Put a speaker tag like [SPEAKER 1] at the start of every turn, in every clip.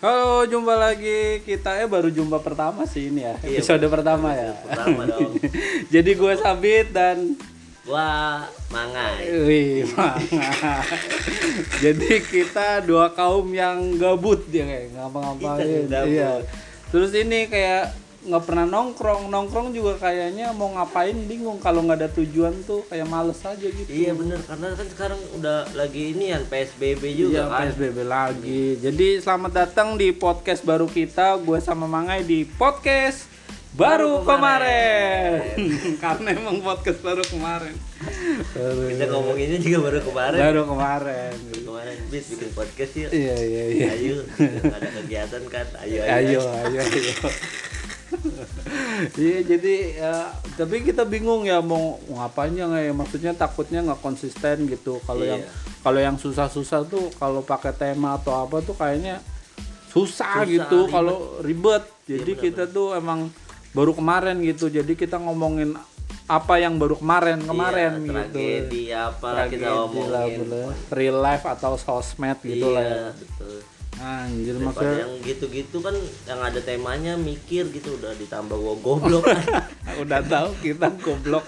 [SPEAKER 1] Halo, jumpa lagi. Kita eh baru jumpa pertama sih ini ya.
[SPEAKER 2] Iya,
[SPEAKER 1] Episode pertama ya.
[SPEAKER 2] Pertama dong.
[SPEAKER 1] Jadi gue Sabit dan
[SPEAKER 2] Wah, mangai.
[SPEAKER 1] Wih, manga. Jadi kita dua kaum yang gabut ya kayak ngapa-ngapain. Iya. Terus ini kayak nggak pernah nongkrong, nongkrong juga kayaknya mau ngapain bingung kalau nggak ada tujuan tuh kayak males aja gitu.
[SPEAKER 2] Iya bener karena kan sekarang udah lagi ini ya PSBB
[SPEAKER 1] Iya,
[SPEAKER 2] juga kan.
[SPEAKER 1] PSBB lagi. Jadi selamat datang di podcast baru kita. Gue sama Mangai di podcast baru,
[SPEAKER 2] Baru
[SPEAKER 1] kemarin.
[SPEAKER 2] kemarin.
[SPEAKER 1] Karena emang podcast baru kemarin. Baru,
[SPEAKER 2] Kita ngomonginnya juga baru kemarin.
[SPEAKER 1] baru kemarin.
[SPEAKER 2] Kemarin bis bikin podcast yuk.
[SPEAKER 1] Iya iya iya.
[SPEAKER 2] Ayo, ada kegiatan kan. Ayo ayo.
[SPEAKER 1] Ayo ayo ayo. Iya jadi ya, tapi kita bingung ya mau ngapain ya nggak ya maksudnya takutnya nggak konsisten gitu kalau
[SPEAKER 2] Iya.
[SPEAKER 1] yang kalau yang susah-susah tuh kalau pakai tema atau apa tuh kayaknya susah,
[SPEAKER 2] Susah,
[SPEAKER 1] gitu
[SPEAKER 2] ribet.
[SPEAKER 1] kalau ribet jadi
[SPEAKER 2] Iya,
[SPEAKER 1] kita tuh emang baru kemarin gitu jadi kita ngomongin apa yang baru kemarin kemarin
[SPEAKER 2] Iya,
[SPEAKER 1] gitu
[SPEAKER 2] Tragedi apa lah kita
[SPEAKER 1] Tragedi lah,
[SPEAKER 2] ngomongin.
[SPEAKER 1] bener. real life atau sosmed gitu lah ya.
[SPEAKER 2] Iya, betul.
[SPEAKER 1] Anjir maksudnya
[SPEAKER 2] yang gitu-gitu kan yang ada temanya mikir gitu udah ditambah gua goblok.
[SPEAKER 1] Udah tahu kita goblok.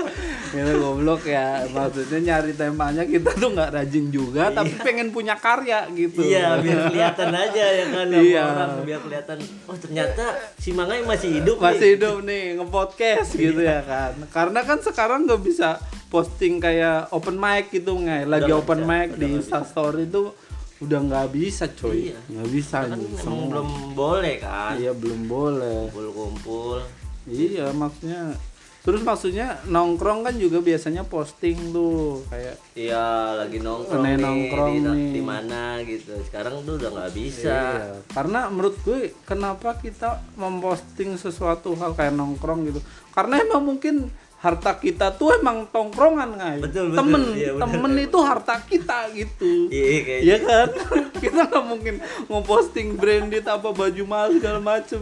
[SPEAKER 1] Kita goblok ya maksudnya nyari temanya kita tuh nggak rajin juga tapi pengen punya karya gitu.
[SPEAKER 2] Iya, biar kelihatan aja ya kan
[SPEAKER 1] Iya.
[SPEAKER 2] orang biar kelihatan oh ternyata si Mangai masih hidup
[SPEAKER 1] masih
[SPEAKER 2] nih.
[SPEAKER 1] hidup nih nge-podcast gitu ya kan. Karena kan sekarang nggak bisa posting kayak open mic gitu nggak lagi open
[SPEAKER 2] bisa,
[SPEAKER 1] mic di
[SPEAKER 2] nggak
[SPEAKER 1] Insta Story tuh udah nggak bisa coy.
[SPEAKER 2] Iya.
[SPEAKER 1] nggak bisa
[SPEAKER 2] kan
[SPEAKER 1] semua.
[SPEAKER 2] belum boleh kan?
[SPEAKER 1] Iya belum boleh.
[SPEAKER 2] Kumpul-kumpul.
[SPEAKER 1] Iya maksudnya terus maksudnya nongkrong kan juga biasanya posting tuh kayak
[SPEAKER 2] iya lagi nongkrong
[SPEAKER 1] Nih,
[SPEAKER 2] nih,
[SPEAKER 1] nongkrong
[SPEAKER 2] di,
[SPEAKER 1] nih.
[SPEAKER 2] di mana gitu. Sekarang tuh udah nggak bisa.
[SPEAKER 1] Iya, karena menurut gue kenapa kita memposting sesuatu hal kayak nongkrong gitu? Karena emang mungkin harta kita tuh emang tongkrongan guys.
[SPEAKER 2] Betul, betul.
[SPEAKER 1] Temen,
[SPEAKER 2] Iya, bener,
[SPEAKER 1] temen
[SPEAKER 2] bener.
[SPEAKER 1] itu harta kita gitu.
[SPEAKER 2] iya
[SPEAKER 1] Iya kan? kita nggak mungkin ngeposting branded apa baju mahal segala macem.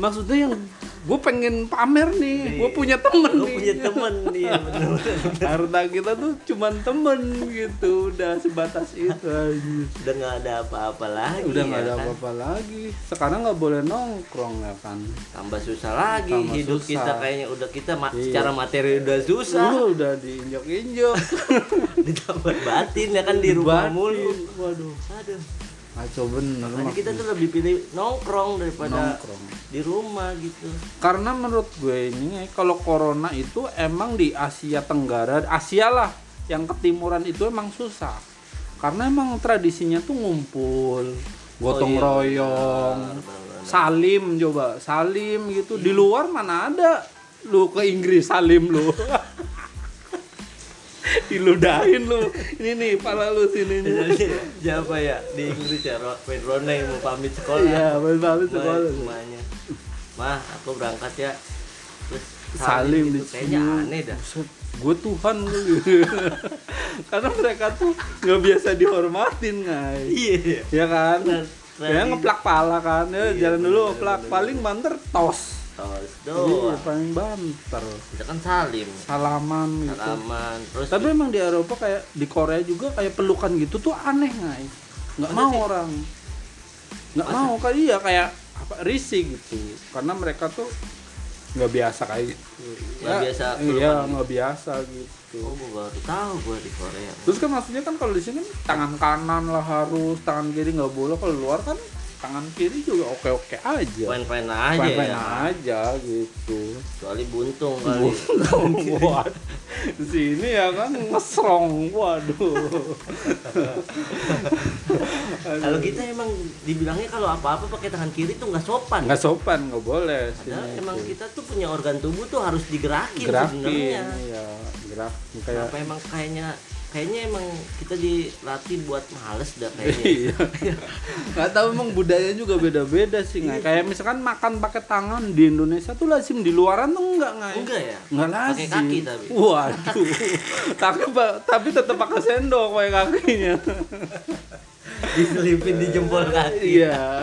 [SPEAKER 1] Maksudnya yang gue pengen pamer nih, gue punya temen
[SPEAKER 2] gue
[SPEAKER 1] nih.
[SPEAKER 2] punya temen iya bener
[SPEAKER 1] harta kita tuh cuman temen gitu, udah sebatas itu aja.
[SPEAKER 2] udah nggak ada apa-apa lagi
[SPEAKER 1] udah
[SPEAKER 2] ya
[SPEAKER 1] nggak ada
[SPEAKER 2] kan?
[SPEAKER 1] apa-apa lagi sekarang nggak boleh nongkrong ya kan
[SPEAKER 2] tambah susah lagi
[SPEAKER 1] Tambah
[SPEAKER 2] hidup
[SPEAKER 1] susah.
[SPEAKER 2] kita kayaknya udah kita ma-
[SPEAKER 1] Iya.
[SPEAKER 2] secara materi udah susah
[SPEAKER 1] Lu udah diinjok-injok
[SPEAKER 2] ditambah batin ya kan di rumah
[SPEAKER 1] Batin.
[SPEAKER 2] mulu
[SPEAKER 1] waduh
[SPEAKER 2] aduh
[SPEAKER 1] kacau bener
[SPEAKER 2] makanya
[SPEAKER 1] Mak.
[SPEAKER 2] kita tuh lebih pilih nongkrong daripada
[SPEAKER 1] nongkrong.
[SPEAKER 2] di rumah gitu.
[SPEAKER 1] Karena menurut gue ini kalau corona itu emang di Asia Tenggara Asia lah yang ketimuran itu emang susah. Karena emang tradisinya tuh ngumpul gotong
[SPEAKER 2] iya,
[SPEAKER 1] royong
[SPEAKER 2] benar.
[SPEAKER 1] salim coba salim gitu. Di luar mana ada? Lu ke Inggris salim lu diludahin lu. Ini nih pala lu sini nih.
[SPEAKER 2] Siapa ya? Di Inggris ya Wayne Rooney mau pamit sekolah.
[SPEAKER 1] Iya benar
[SPEAKER 2] Ma-
[SPEAKER 1] sekolah.
[SPEAKER 2] rumahnya. Mah aku berangkat ya. Terus
[SPEAKER 1] salim di
[SPEAKER 2] gitu. kayaknya
[SPEAKER 1] sini.
[SPEAKER 2] aneh dah.
[SPEAKER 1] Gue Tuhan lu. Karena mereka tuh nggak biasa dihormatin guys.
[SPEAKER 2] Iya.
[SPEAKER 1] Ya kan? Ya ngeplak pala kan. Ya
[SPEAKER 2] Iya,
[SPEAKER 1] jalan dulu
[SPEAKER 2] bener,
[SPEAKER 1] paling banter tos iya
[SPEAKER 2] doang
[SPEAKER 1] paling banter.
[SPEAKER 2] Kita kan salim.
[SPEAKER 1] Salaman gitu.
[SPEAKER 2] Salaman terus
[SPEAKER 1] tapi emang di Eropa kayak di Korea juga kayak pelukan gitu tuh aneh nggak
[SPEAKER 2] Masa
[SPEAKER 1] mau
[SPEAKER 2] sih?
[SPEAKER 1] orang. Nggak mau kan iya kayak apa risih gitu. Karena mereka tuh nggak biasa kayak gitu.
[SPEAKER 2] Nggak biasa
[SPEAKER 1] iya
[SPEAKER 2] pelukan.
[SPEAKER 1] nggak biasa gitu.
[SPEAKER 2] Oh gua baru tahu gua di Korea.
[SPEAKER 1] Terus kan maksudnya kan kalau di sini kan tangan kanan lah harus tangan kiri nggak boleh. Kalau luar kan tangan kiri juga oke oke aja
[SPEAKER 2] fine fine aja
[SPEAKER 1] Fine-fine
[SPEAKER 2] ya
[SPEAKER 1] aja gitu
[SPEAKER 2] kecuali buntung kali
[SPEAKER 1] Waduh, di sini ya kan ngesrong, waduh.
[SPEAKER 2] kalau kita emang dibilangnya kalau apa-apa pakai tangan kiri tuh nggak sopan
[SPEAKER 1] nggak sopan, nggak boleh.
[SPEAKER 2] Padahal
[SPEAKER 1] sini
[SPEAKER 2] emang
[SPEAKER 1] itu.
[SPEAKER 2] kita tuh punya organ tubuh tuh harus digerakin,
[SPEAKER 1] gerakin,
[SPEAKER 2] sebenarnya
[SPEAKER 1] ya gerak kayak
[SPEAKER 2] Kenapa emang kayaknya kayaknya emang kita dilatih buat males dah kayaknya
[SPEAKER 1] iya. Nggak tahu emang budaya juga beda-beda sih nggak. Kayak misalkan makan pakai tangan di Indonesia tuh lazim di luaran tuh enggak nggak.
[SPEAKER 2] enggak ya
[SPEAKER 1] Nggak
[SPEAKER 2] pakai
[SPEAKER 1] lazim.
[SPEAKER 2] kaki tapi
[SPEAKER 1] Waduh. tapi tapi tetap pakai sendok pakai kakinya.
[SPEAKER 2] diselipin di jempol kaki
[SPEAKER 1] Iya.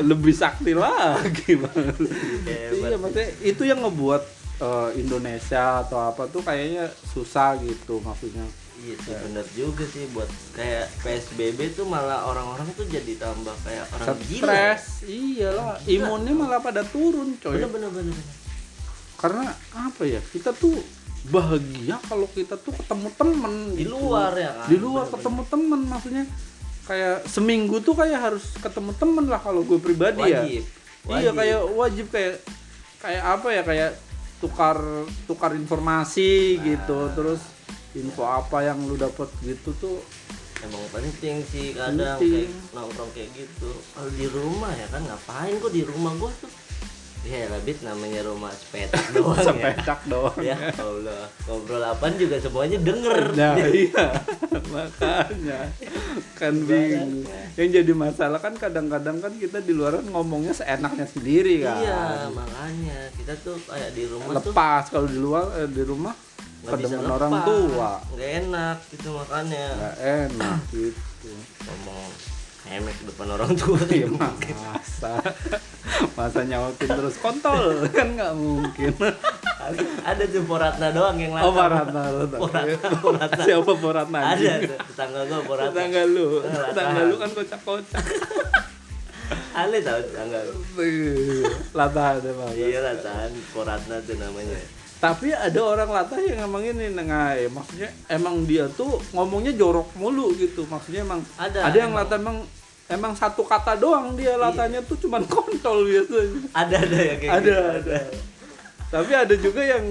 [SPEAKER 1] Lebih sakti lagi, Bang. Iya, maksudnya itu yang ngebuat eh, Indonesia atau apa tuh kayaknya susah gitu maksudnya.
[SPEAKER 2] Iya sih bener juga sih buat kayak PSBB tuh malah orang-orang tuh jadi tambah kayak orang gila. ya.
[SPEAKER 1] stres iyalah imunnya malah pada turun coy
[SPEAKER 2] Bener bener bener. bener.
[SPEAKER 1] karena apa ya kita tuh bahagia kalau kita tuh ketemu temen
[SPEAKER 2] Di
[SPEAKER 1] gitu.
[SPEAKER 2] luar ya kan.
[SPEAKER 1] di luar
[SPEAKER 2] Bener-bener.
[SPEAKER 1] ketemu temen maksudnya kayak seminggu tuh kayak harus ketemu temen lah kalau gue pribadi ya
[SPEAKER 2] Wajib.
[SPEAKER 1] iya
[SPEAKER 2] Wajib.
[SPEAKER 1] kayak wajib kayak kayak apa ya kayak tukar tukar informasi
[SPEAKER 2] Nah.
[SPEAKER 1] gitu terus info apa yang lu dapet gitu tuh
[SPEAKER 2] emang penting sih kadang
[SPEAKER 1] Penting.
[SPEAKER 2] kayak nongkrong kayak gitu kalau di rumah ya kan ngapain kok di rumah gua tuh ya lebih namanya rumah sepetak doang ya.
[SPEAKER 1] Sepedak doang.
[SPEAKER 2] Ya Allah. Ngobrol apaan juga semuanya denger.
[SPEAKER 1] Nah iya. Makanya. Kan bingung. Yang jadi masalah kan kadang-kadang kan kita di luar ngomongnya seenaknya sendiri kan.
[SPEAKER 2] iya makanya. Kita tuh kayak di rumah tuh
[SPEAKER 1] Lepas. Kalau di luar eh, di rumah kedemen
[SPEAKER 2] lepas
[SPEAKER 1] orang tua.
[SPEAKER 2] Nggak enak gitu makanya.
[SPEAKER 1] Nggak enak gitu.
[SPEAKER 2] ngomong emek depan orang tua
[SPEAKER 1] Iya
[SPEAKER 2] tuh
[SPEAKER 1] masa masa nyautin terus kontol kan nggak mungkin.
[SPEAKER 2] ada tuh Poratna doang yang
[SPEAKER 1] Oh
[SPEAKER 2] latah.
[SPEAKER 1] Poratna tahu.
[SPEAKER 2] Poratna, Poratna.
[SPEAKER 1] Siapa Poratna?
[SPEAKER 2] ada tetangga gua Poratna
[SPEAKER 1] Tetangga lu, tetangga
[SPEAKER 2] latahan.
[SPEAKER 1] lu kan kocak-kocak.
[SPEAKER 2] aneh tau tetangga lu
[SPEAKER 1] Latah ada banget.
[SPEAKER 2] iya latahan Poratna tuh namanya
[SPEAKER 1] Tapi ada orang latah yang emang ini nengai, maksudnya emang dia tuh ngomongnya jorok mulu gitu. Maksudnya emang
[SPEAKER 2] Ada,
[SPEAKER 1] yang
[SPEAKER 2] emang.
[SPEAKER 1] latah emang emang satu kata doang dia latahnya tuh cuman kontol biasanya.
[SPEAKER 2] ada ada ya kayak
[SPEAKER 1] ada,
[SPEAKER 2] gitu.
[SPEAKER 1] ada. Tapi ada juga yang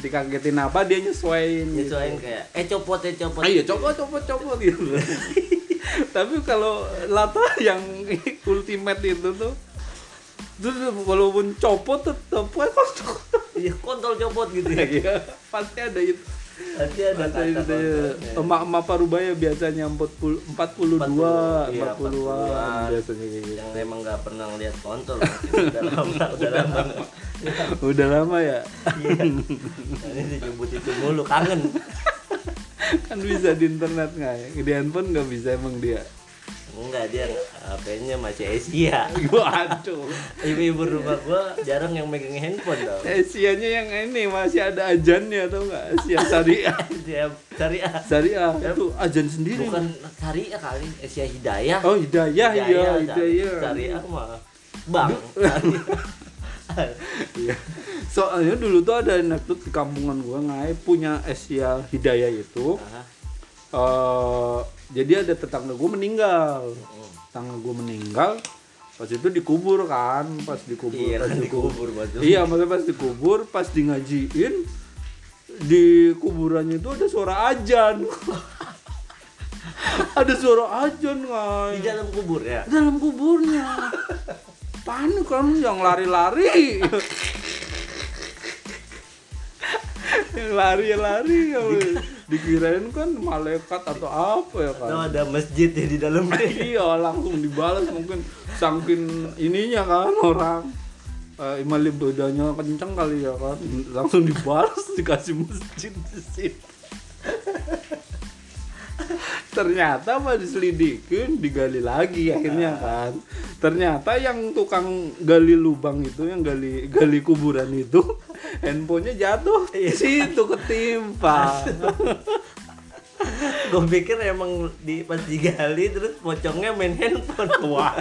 [SPEAKER 1] dikagetin apa dia nyesuaiin gitu.
[SPEAKER 2] nyesuaiin kayak eh copot eh copot
[SPEAKER 1] Ah, iya, coba coba coba gitu. Tapi kalau latah yang ultimate itu tuh terus walaupun copot tetep aja kontol.
[SPEAKER 2] iya kontol copot gitu ya
[SPEAKER 1] Iya, pasti ada itu.
[SPEAKER 2] pasti ada
[SPEAKER 1] Pasti
[SPEAKER 2] kata
[SPEAKER 1] ada. Emak-emak Parubaya biasanya 40 42, 40-an
[SPEAKER 2] iya, 40-an.
[SPEAKER 1] biasanya kayak gitu.
[SPEAKER 2] yang emang nggak pernah ngeliat kontol udah lama udah lama
[SPEAKER 1] Udah lama ya.
[SPEAKER 2] iya ini disebut itu mulu kangen
[SPEAKER 1] kan bisa di internet nggak ya? Di handphone nggak bisa emang dia.
[SPEAKER 2] Enggak dia HP-nya masih Asia
[SPEAKER 1] Waduh.
[SPEAKER 2] ibu-ibu rumah gua jarang yang megang handphone tau
[SPEAKER 1] Asianya yang ini masih ada ajannya atau enggak? Asia Syariah.
[SPEAKER 2] dia syariah
[SPEAKER 1] Syariah itu ajan sendiri.
[SPEAKER 2] bukan syariah kali Asia Hidayah
[SPEAKER 1] Oh, hidayah, iya, hidayah.
[SPEAKER 2] syariah mah bang
[SPEAKER 1] Iya. Soalnya dulu tuh ada anekdot di kampungan gua ngai punya Asia Hidayah itu. Eh jadi ada tetangga gue meninggal. Tetangga gue meninggal, pas itu dikubur kan, pas dikubur.
[SPEAKER 2] iya
[SPEAKER 1] pas
[SPEAKER 2] kan
[SPEAKER 1] dikubur.
[SPEAKER 2] dikubur
[SPEAKER 1] Iya, maksudnya pas dikubur, pas di ngajiin di kuburannya itu ada suara ajan. ada suara ajan ngai.
[SPEAKER 2] di dalam kubur ya
[SPEAKER 1] dalam kuburnya panik kan yang lari-lari yang lari-lari dikirain kan malaikat atau apa ya kan
[SPEAKER 2] ada masjid ya di dalam.
[SPEAKER 1] Iya langsung dibalas mungkin. Saking ininya kan orang. Uh, iman ibadahnya kenceng kali ya kan langsung dibalas dikasih masjid di situ ternyata apa diselidikin digali lagi akhirnya kan. Ternyata yang tukang gali lubang itu yang gali gali kuburan itu handphonenya jatuh di situ ketimpa
[SPEAKER 2] gue pikir emang di pas digali terus pocongnya main handphone.
[SPEAKER 1] Wah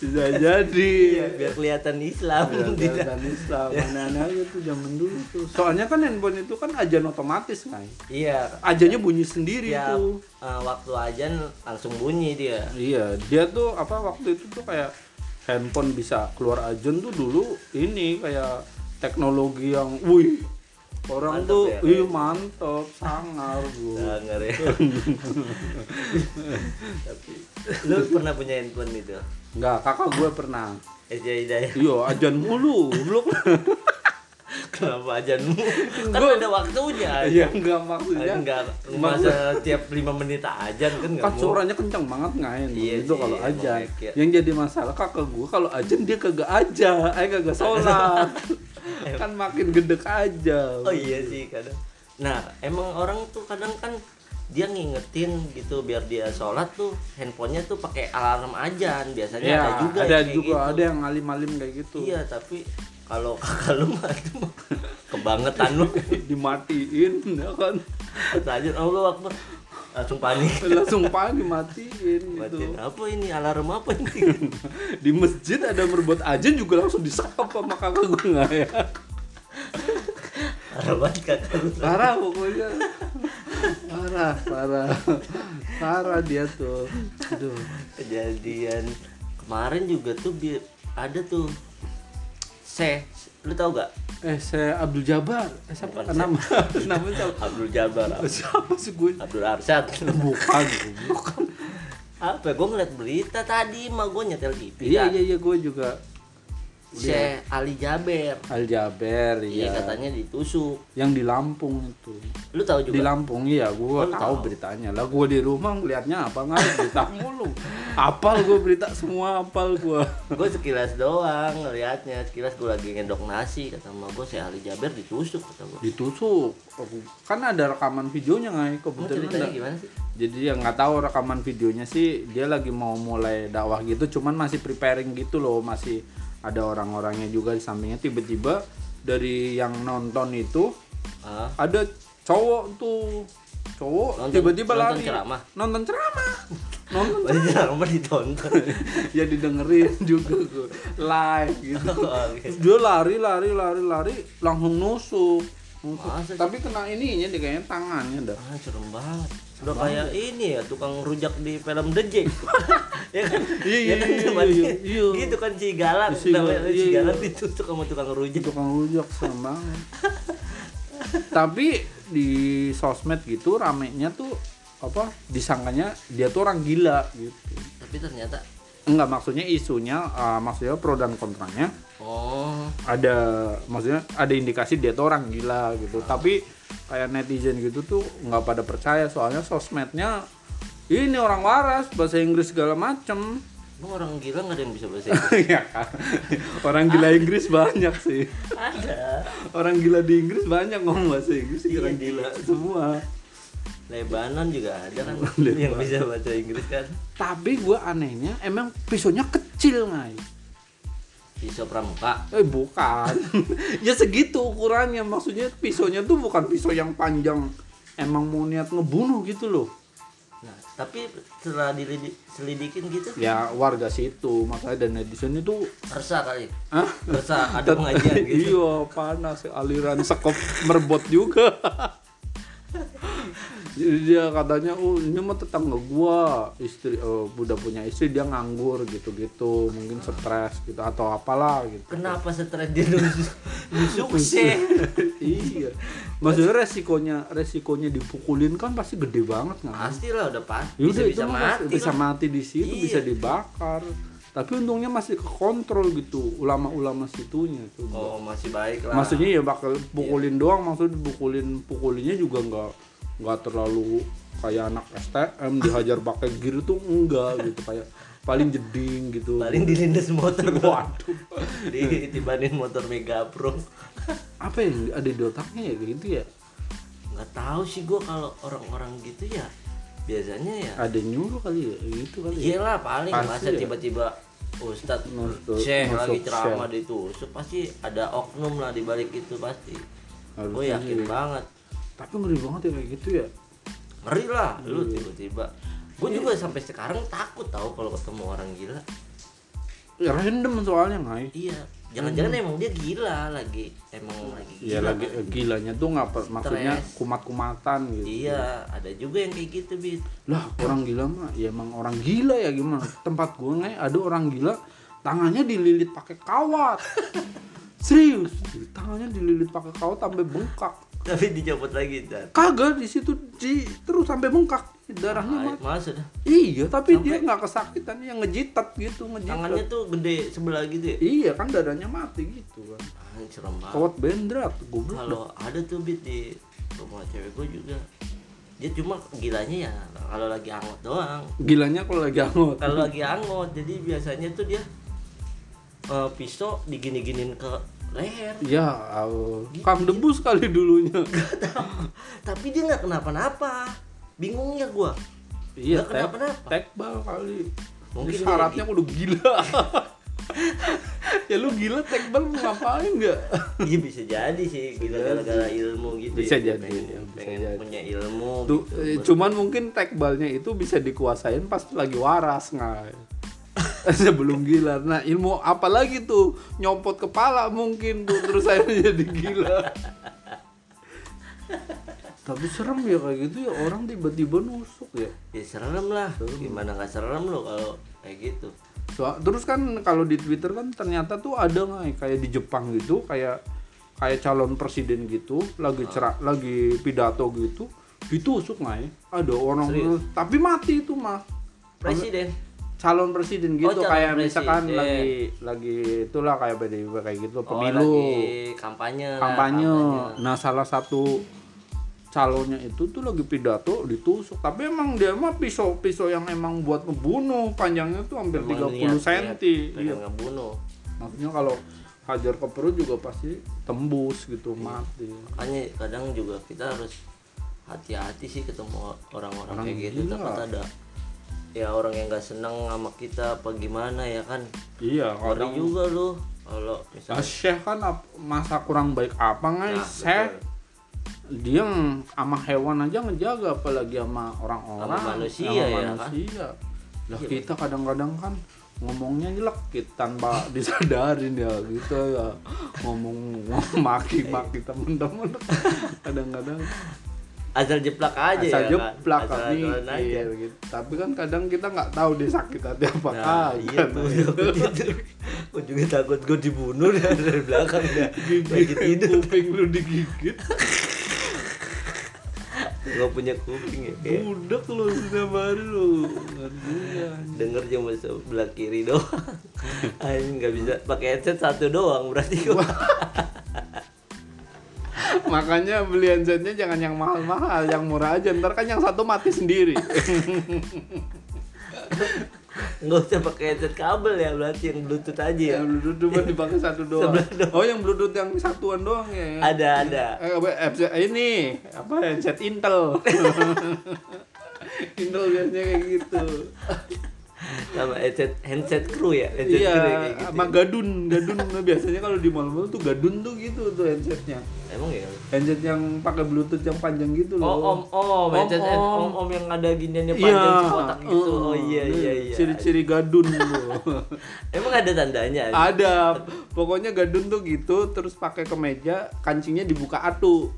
[SPEAKER 1] bisa jadi.
[SPEAKER 2] Iya biar kelihatan Islam. Di
[SPEAKER 1] dan Islam. Aneh-aneh aja tuh zaman dulu tuh. Soalnya kan handphone itu kan ajan otomatis kan
[SPEAKER 2] iya.
[SPEAKER 1] Ajannya bunyi sendiri
[SPEAKER 2] tiap
[SPEAKER 1] tuh.
[SPEAKER 2] eh, waktu ajan langsung bunyi dia.
[SPEAKER 1] Iya, dia tuh apa waktu itu tuh kayak handphone bisa keluar ajan tuh dulu ini kayak teknologi yang wih orang
[SPEAKER 2] Mantep
[SPEAKER 1] tuh
[SPEAKER 2] ya,
[SPEAKER 1] iya mantep sangar bro
[SPEAKER 2] sangar ya. Tapi lu pernah punya handphone itu?
[SPEAKER 1] Enggak, kakak gue pernah.
[SPEAKER 2] Eja Hidayah.
[SPEAKER 1] Iya ajan mulu belum
[SPEAKER 2] kenapa ajanmu kan
[SPEAKER 1] Gua-
[SPEAKER 2] ada waktunya.
[SPEAKER 1] Iya enggak maksudnya
[SPEAKER 2] enggak masa tiap lima menit ajan kan enggak
[SPEAKER 1] kan suaranya kencang banget ngain
[SPEAKER 2] Iya
[SPEAKER 1] itu kalau ajan. yang jadi masalah kakak gue kalau ajan dia kagak aja eh kagak sholat kan makin gedek aja.
[SPEAKER 2] Oh iya sih kadang. Nah emang orang tuh kadang kan dia ngingetin gitu biar dia sholat tuh handphonenya tuh pakai alarm ajan biasanya
[SPEAKER 1] ya
[SPEAKER 2] ada juga
[SPEAKER 1] ada
[SPEAKER 2] yang kayak
[SPEAKER 1] juga
[SPEAKER 2] gitu.
[SPEAKER 1] ada yang alim-alim kayak gitu.
[SPEAKER 2] Iya tapi kalau kakak lu mah kebangetan lu.
[SPEAKER 1] Dimatiin ya kan?
[SPEAKER 2] Lanjut Allah Akbar langsung panik
[SPEAKER 1] langsung panik matiin gitu.
[SPEAKER 2] Matiin, apa ini? Alarm apa ini?
[SPEAKER 1] Di masjid ada merbuat aja juga langsung disekap sama kakak gue nggak ya?
[SPEAKER 2] Parah banget kata lu.
[SPEAKER 1] Parah pokoknya. Parah parah. Parah dia tuh. Aduh.
[SPEAKER 2] Kejadian kemarin juga tuh ada tuh se lu tau gak?
[SPEAKER 1] Eh saya Abdul Jabar eh, siapa?
[SPEAKER 2] Bukan,
[SPEAKER 1] nama namanya siapa?
[SPEAKER 2] Abdul Jabar
[SPEAKER 1] siapa sih gue?
[SPEAKER 2] Abdul Arsyad.
[SPEAKER 1] Bukan bukan
[SPEAKER 2] apa? Gue ngeliat berita tadi mah gue nyetel TV
[SPEAKER 1] iya iya iya gue juga
[SPEAKER 2] Syekh Ali Jaber.
[SPEAKER 1] Al Jaber
[SPEAKER 2] iya
[SPEAKER 1] iya.
[SPEAKER 2] katanya ditusuk.
[SPEAKER 1] Yang di Lampung itu.
[SPEAKER 2] Lu tahu
[SPEAKER 1] di
[SPEAKER 2] juga
[SPEAKER 1] Lampung iya. Gue
[SPEAKER 2] Oh,
[SPEAKER 1] tahu
[SPEAKER 2] tahu.
[SPEAKER 1] beritanya. Lah gue di rumah ngeliatnya apa? Nggak berita mulu. Apal gue berita semua apal gue
[SPEAKER 2] gue sekilas doang ngeliatnya. Sekilas gue lagi ngendok nasi kata sama gue Syekh Ali Jaber ditusuk kata gue
[SPEAKER 1] ditusuk. Kan ada rekaman videonya nggak
[SPEAKER 2] Emang
[SPEAKER 1] kebetulan ada.
[SPEAKER 2] gimana sih?
[SPEAKER 1] Jadi yang nggak tahu rekaman videonya sih. Dia lagi mau mulai dakwah gitu cuman masih preparing gitu loh masih ada orang-orangnya juga di sampingnya. Tiba-tiba dari yang nonton itu
[SPEAKER 2] ah.
[SPEAKER 1] ada cowok tuh cowok
[SPEAKER 2] Nonton-
[SPEAKER 1] tiba-tiba
[SPEAKER 2] nonton
[SPEAKER 1] lari.
[SPEAKER 2] ceramah?
[SPEAKER 1] nonton ceramah. Nonton
[SPEAKER 2] Berarti lama ditonton.
[SPEAKER 1] Ya didengerin juga gue live gitu.
[SPEAKER 2] Oh.
[SPEAKER 1] Terus dia lari lari lari lari langsung nusuk, Nusuk.
[SPEAKER 2] Masa
[SPEAKER 1] tapi kena ininya deh kayaknya tangannya dah.
[SPEAKER 2] Ah, serem banget. Udah kayak ini ya, tukang rujak di film The Jack. ya kan?
[SPEAKER 1] Iya, iya,
[SPEAKER 2] Ya kan,
[SPEAKER 1] iya, iya, iya.
[SPEAKER 2] Gitu kan si Galang, namanya
[SPEAKER 1] iya,
[SPEAKER 2] si
[SPEAKER 1] iya.
[SPEAKER 2] Galang ditusuk sama tukang rujak.
[SPEAKER 1] tukang rujak banget tapi di sosmed gitu ramenya tuh apa disangkanya dia tuh orang gila gitu
[SPEAKER 2] Tapi ternyata
[SPEAKER 1] enggak maksudnya isunya uh, maksudnya pro dan kontranya
[SPEAKER 2] oh,
[SPEAKER 1] ada maksudnya ada indikasi dia tuh orang gila gitu tapi kayak netizen gitu tuh nggak pada percaya soalnya sosmednya ini orang waras bahasa Inggris segala macem.
[SPEAKER 2] Emang orang gila nggak ada yang bisa bahasa Inggris?
[SPEAKER 1] Iya kan? Orang gila Inggris banyak sih.
[SPEAKER 2] Ada.
[SPEAKER 1] orang gila di Inggris banyak ngomong bahasa Inggris
[SPEAKER 2] Iya,
[SPEAKER 1] orang gila. semua.
[SPEAKER 2] Lebanon juga ada kan yang bisa bahasa Inggris kan.
[SPEAKER 1] tapi gue anehnya emang pisaunya kecil ngai
[SPEAKER 2] Pisau pramuka.
[SPEAKER 1] eh bukan ya segitu ukurannya maksudnya pisaunya tuh bukan pisau yang panjang emang mau niat ngebunuh gitu loh
[SPEAKER 2] Nah, tapi setelah dilidi- selidikin gitu,
[SPEAKER 1] ya warga situ makanya dan netizen itu
[SPEAKER 2] resah kali.
[SPEAKER 1] Hah?
[SPEAKER 2] Resah ada pengajian gitu.
[SPEAKER 1] iya panas aliran sekop merbot juga dia katanya oh ini mah tetangga gua istri eh, udah punya istri dia nganggur gitu-gitu mungkin stres gitu atau apalah gitu
[SPEAKER 2] Kenapa stres dia sih?
[SPEAKER 1] iya maksudnya resikonya resikonya dipukulin kan pasti gede banget nggak
[SPEAKER 2] Pasti lah udah pasti.
[SPEAKER 1] Yaudah,
[SPEAKER 2] Bisa, bisa mati.
[SPEAKER 1] bisa
[SPEAKER 2] lah.
[SPEAKER 1] mati di situ
[SPEAKER 2] Iya.
[SPEAKER 1] bisa dibakar tapi untungnya masih kekontrol gitu ulama-ulama situnya tuh
[SPEAKER 2] Oh masih baik lah.
[SPEAKER 1] maksudnya ya bakal pukulin doang maksudnya pukulin pukulinnya juga nggak nggak terlalu kayak anak STM dihajar pakai gear tuh enggak gitu kayak paling jeding gitu
[SPEAKER 2] paling dilindas motor
[SPEAKER 1] waduh
[SPEAKER 2] ditibanin motor Mega Pro.
[SPEAKER 1] apa yang ada di otaknya ya gitu ya
[SPEAKER 2] Nggak tahu sih gua kalau orang-orang gitu ya biasanya ya.
[SPEAKER 1] ada nyuruh kali ya gitu kali ya
[SPEAKER 2] Iyalah paling
[SPEAKER 1] Pasti
[SPEAKER 2] masa
[SPEAKER 1] ya.
[SPEAKER 2] tiba-tiba Ustadz Syekh lagi ceramah
[SPEAKER 1] Syekh.
[SPEAKER 2] ditusuk pasti ada oknum lah di balik itu pasti. Gue yakin
[SPEAKER 1] sih.
[SPEAKER 2] banget.
[SPEAKER 1] Tapi ngeri banget ya kayak gitu ya
[SPEAKER 2] Ngeri lah lu
[SPEAKER 1] Iya.
[SPEAKER 2] tiba-tiba. Gue juga sampai sekarang takut tahu kalau ketemu orang gila.
[SPEAKER 1] ya random soalnya ngai
[SPEAKER 2] Iya, jangan-jangan emang dia gila lagi, emang lagi gila.
[SPEAKER 1] ya lagi
[SPEAKER 2] kan?
[SPEAKER 1] gilanya tuh nggak maksudnya kumat-kumatan gitu
[SPEAKER 2] Iya, ada juga yang kayak gitu, Bit.
[SPEAKER 1] lah orang gila mah ya emang orang gila ya gimana tempat gua ngai ada orang gila tangannya dililit pakai kawat serius tangannya dililit pakai kawat sampai bengkak
[SPEAKER 2] Tapi dicopot lagi, dan
[SPEAKER 1] kagak di situ di terus sampai bengkak darahnya.
[SPEAKER 2] Masa dah.
[SPEAKER 1] iya tapi
[SPEAKER 2] Sampai-
[SPEAKER 1] dia nggak kesakitan yang ngejitat gitu ngejitat
[SPEAKER 2] Tangannya tuh gede sebelah gitu ya.
[SPEAKER 1] iya kan dadanya mati gitu kan
[SPEAKER 2] serem banget.
[SPEAKER 1] kawat bendrat goblok
[SPEAKER 2] Kalau ada tuh Bit di rumah cewek gue juga. Dia cuma gilanya ya kalau lagi angot doang.
[SPEAKER 1] gilanya kalau lagi angot
[SPEAKER 2] Kalau lagi angot, jadi biasanya tuh dia eh, pisau digini-ginin ke leher.
[SPEAKER 1] ya Allah. kang debus kali dulunya
[SPEAKER 2] Tapi dia nggak kenapa-napa. Bingungnya gua.
[SPEAKER 1] iya
[SPEAKER 2] Nggak kenapa-napa.
[SPEAKER 1] tekbal kali
[SPEAKER 2] Mungkin
[SPEAKER 1] syaratnya udah gila ya lu gila tekbal mau ngapain nggak
[SPEAKER 2] Iya bisa jadi sih gila gara-gara ilmu gitu
[SPEAKER 1] Bisa
[SPEAKER 2] ya.
[SPEAKER 1] jadi,
[SPEAKER 2] pengen,
[SPEAKER 1] ya, bisa
[SPEAKER 2] pengen
[SPEAKER 1] jadi.
[SPEAKER 2] punya ilmu
[SPEAKER 1] Tuh,
[SPEAKER 2] gitu.
[SPEAKER 1] eh, cuman mungkin tekbalnya itu bisa dikuasain pas lagi waras nggak sebelum gila nah ilmu apa lagi tuh nyopot kepala mungkin tuh terus saya jadi gila tapi serem ya kayak gitu ya orang tiba-tiba nusuk ya
[SPEAKER 2] Ya serem lah. Gimana nggak serem lo kalau kayak gitu.
[SPEAKER 1] So- terus kan kalau di Twitter kan ternyata tuh ada nggak kayak di Jepang gitu kayak kayak calon presiden gitu lagi cerak lagi pidato gitu ditusuk nggak ya ada orang
[SPEAKER 2] Serius?
[SPEAKER 1] tapi mati itu mah
[SPEAKER 2] Presiden.
[SPEAKER 1] Calon presiden gitu
[SPEAKER 2] calon
[SPEAKER 1] kayak misalkan
[SPEAKER 2] presiden.
[SPEAKER 1] lagi lagi itulah kayak PDIP kayak gitu
[SPEAKER 2] Oh,
[SPEAKER 1] pemilu
[SPEAKER 2] lagi kampanye. lah,
[SPEAKER 1] kampanye. Nah, salah satu calonnya itu tuh lagi pidato ditusuk. Tapi emang dia mah pisau-pisau yang emang buat ngebunuh, panjangnya tuh hampir
[SPEAKER 2] Emang
[SPEAKER 1] 30
[SPEAKER 2] niat-
[SPEAKER 1] cm.
[SPEAKER 2] niat
[SPEAKER 1] Iya.
[SPEAKER 2] ngebunuh.
[SPEAKER 1] Maksudnya kalau hajar ke perut juga pasti tembus gitu,
[SPEAKER 2] Iya.
[SPEAKER 1] mati.
[SPEAKER 2] Makanya kadang juga kita harus hati-hati sih ketemu orang-orang
[SPEAKER 1] Orang
[SPEAKER 2] kayak gitu. Takut ada ya orang yang nggak seneng sama kita apa gimana ya kan.
[SPEAKER 1] Iya, kadang
[SPEAKER 2] juga loh kalau misalnya
[SPEAKER 1] Syekh kan masa kurang baik apa nggak?
[SPEAKER 2] Nah,
[SPEAKER 1] Syekh dia sama hewan aja ngejaga apalagi sama orang-orang
[SPEAKER 2] Sama manusia
[SPEAKER 1] sama
[SPEAKER 2] ya kan?
[SPEAKER 1] manusia. Lah
[SPEAKER 2] Iya,
[SPEAKER 1] kita kadang-kadang kan ngomongnya nyelekit tanpa disadarin ya gitu ya ngomong maki-maki temen-temen kadang-kadang
[SPEAKER 2] asal jeplak aja
[SPEAKER 1] asal
[SPEAKER 2] ya
[SPEAKER 1] jeplak
[SPEAKER 2] kan.
[SPEAKER 1] kami iya, gitu. tapi kan kadang kita nggak tahu dia sakit hati apa
[SPEAKER 2] Nah,
[SPEAKER 1] kagak.
[SPEAKER 2] iya tuh itu. Gue juga takut gue dibunuh dari dari belakang dah. Lagi tidur.
[SPEAKER 1] kuping lu digigit
[SPEAKER 2] Gue punya kuping ya. Kayak
[SPEAKER 1] budak lu sudah baru lu
[SPEAKER 2] denger cuma sebelah kiri doang. Anjing nggak bisa pakai headset satu doang berarti gua.
[SPEAKER 1] Makanya beli handsetnya jangan yang mahal-mahal, yang murah aja. Ntar kan yang satu mati sendiri.
[SPEAKER 2] Nggak usah pakai headset kabel ya berarti yang bluetooth aja ya.
[SPEAKER 1] yang bluetooth cuma dipakai satu doang.
[SPEAKER 2] Doang.
[SPEAKER 1] Oh, yang bluetooth yang satuan doang ya.
[SPEAKER 2] Ada ada.
[SPEAKER 1] Eh, apa, headset- ini apa headset Intel. Intel biasanya kayak gitu.
[SPEAKER 2] Sama headset handset crew ya. Headset
[SPEAKER 1] Iya,
[SPEAKER 2] ya, kayak gitu.
[SPEAKER 1] sama gadun, gadun biasanya kalau di mall-mall tuh gadun tuh gitu tuh headsetnya.
[SPEAKER 2] Emang ya.
[SPEAKER 1] Handset yang pakai bluetooth yang panjang gitu loh.
[SPEAKER 2] Oh om om headset
[SPEAKER 1] Om, om.
[SPEAKER 2] om om yang ada giniannya
[SPEAKER 1] Iya,
[SPEAKER 2] panjang kotak gitu.
[SPEAKER 1] uh,
[SPEAKER 2] Oh iya iya iya.
[SPEAKER 1] Ciri-ciri gadun tuh.
[SPEAKER 2] Emang ada tandanya?
[SPEAKER 1] Ada, pokoknya gadun tuh gitu, terus pakai kemeja, kancingnya dibuka atu.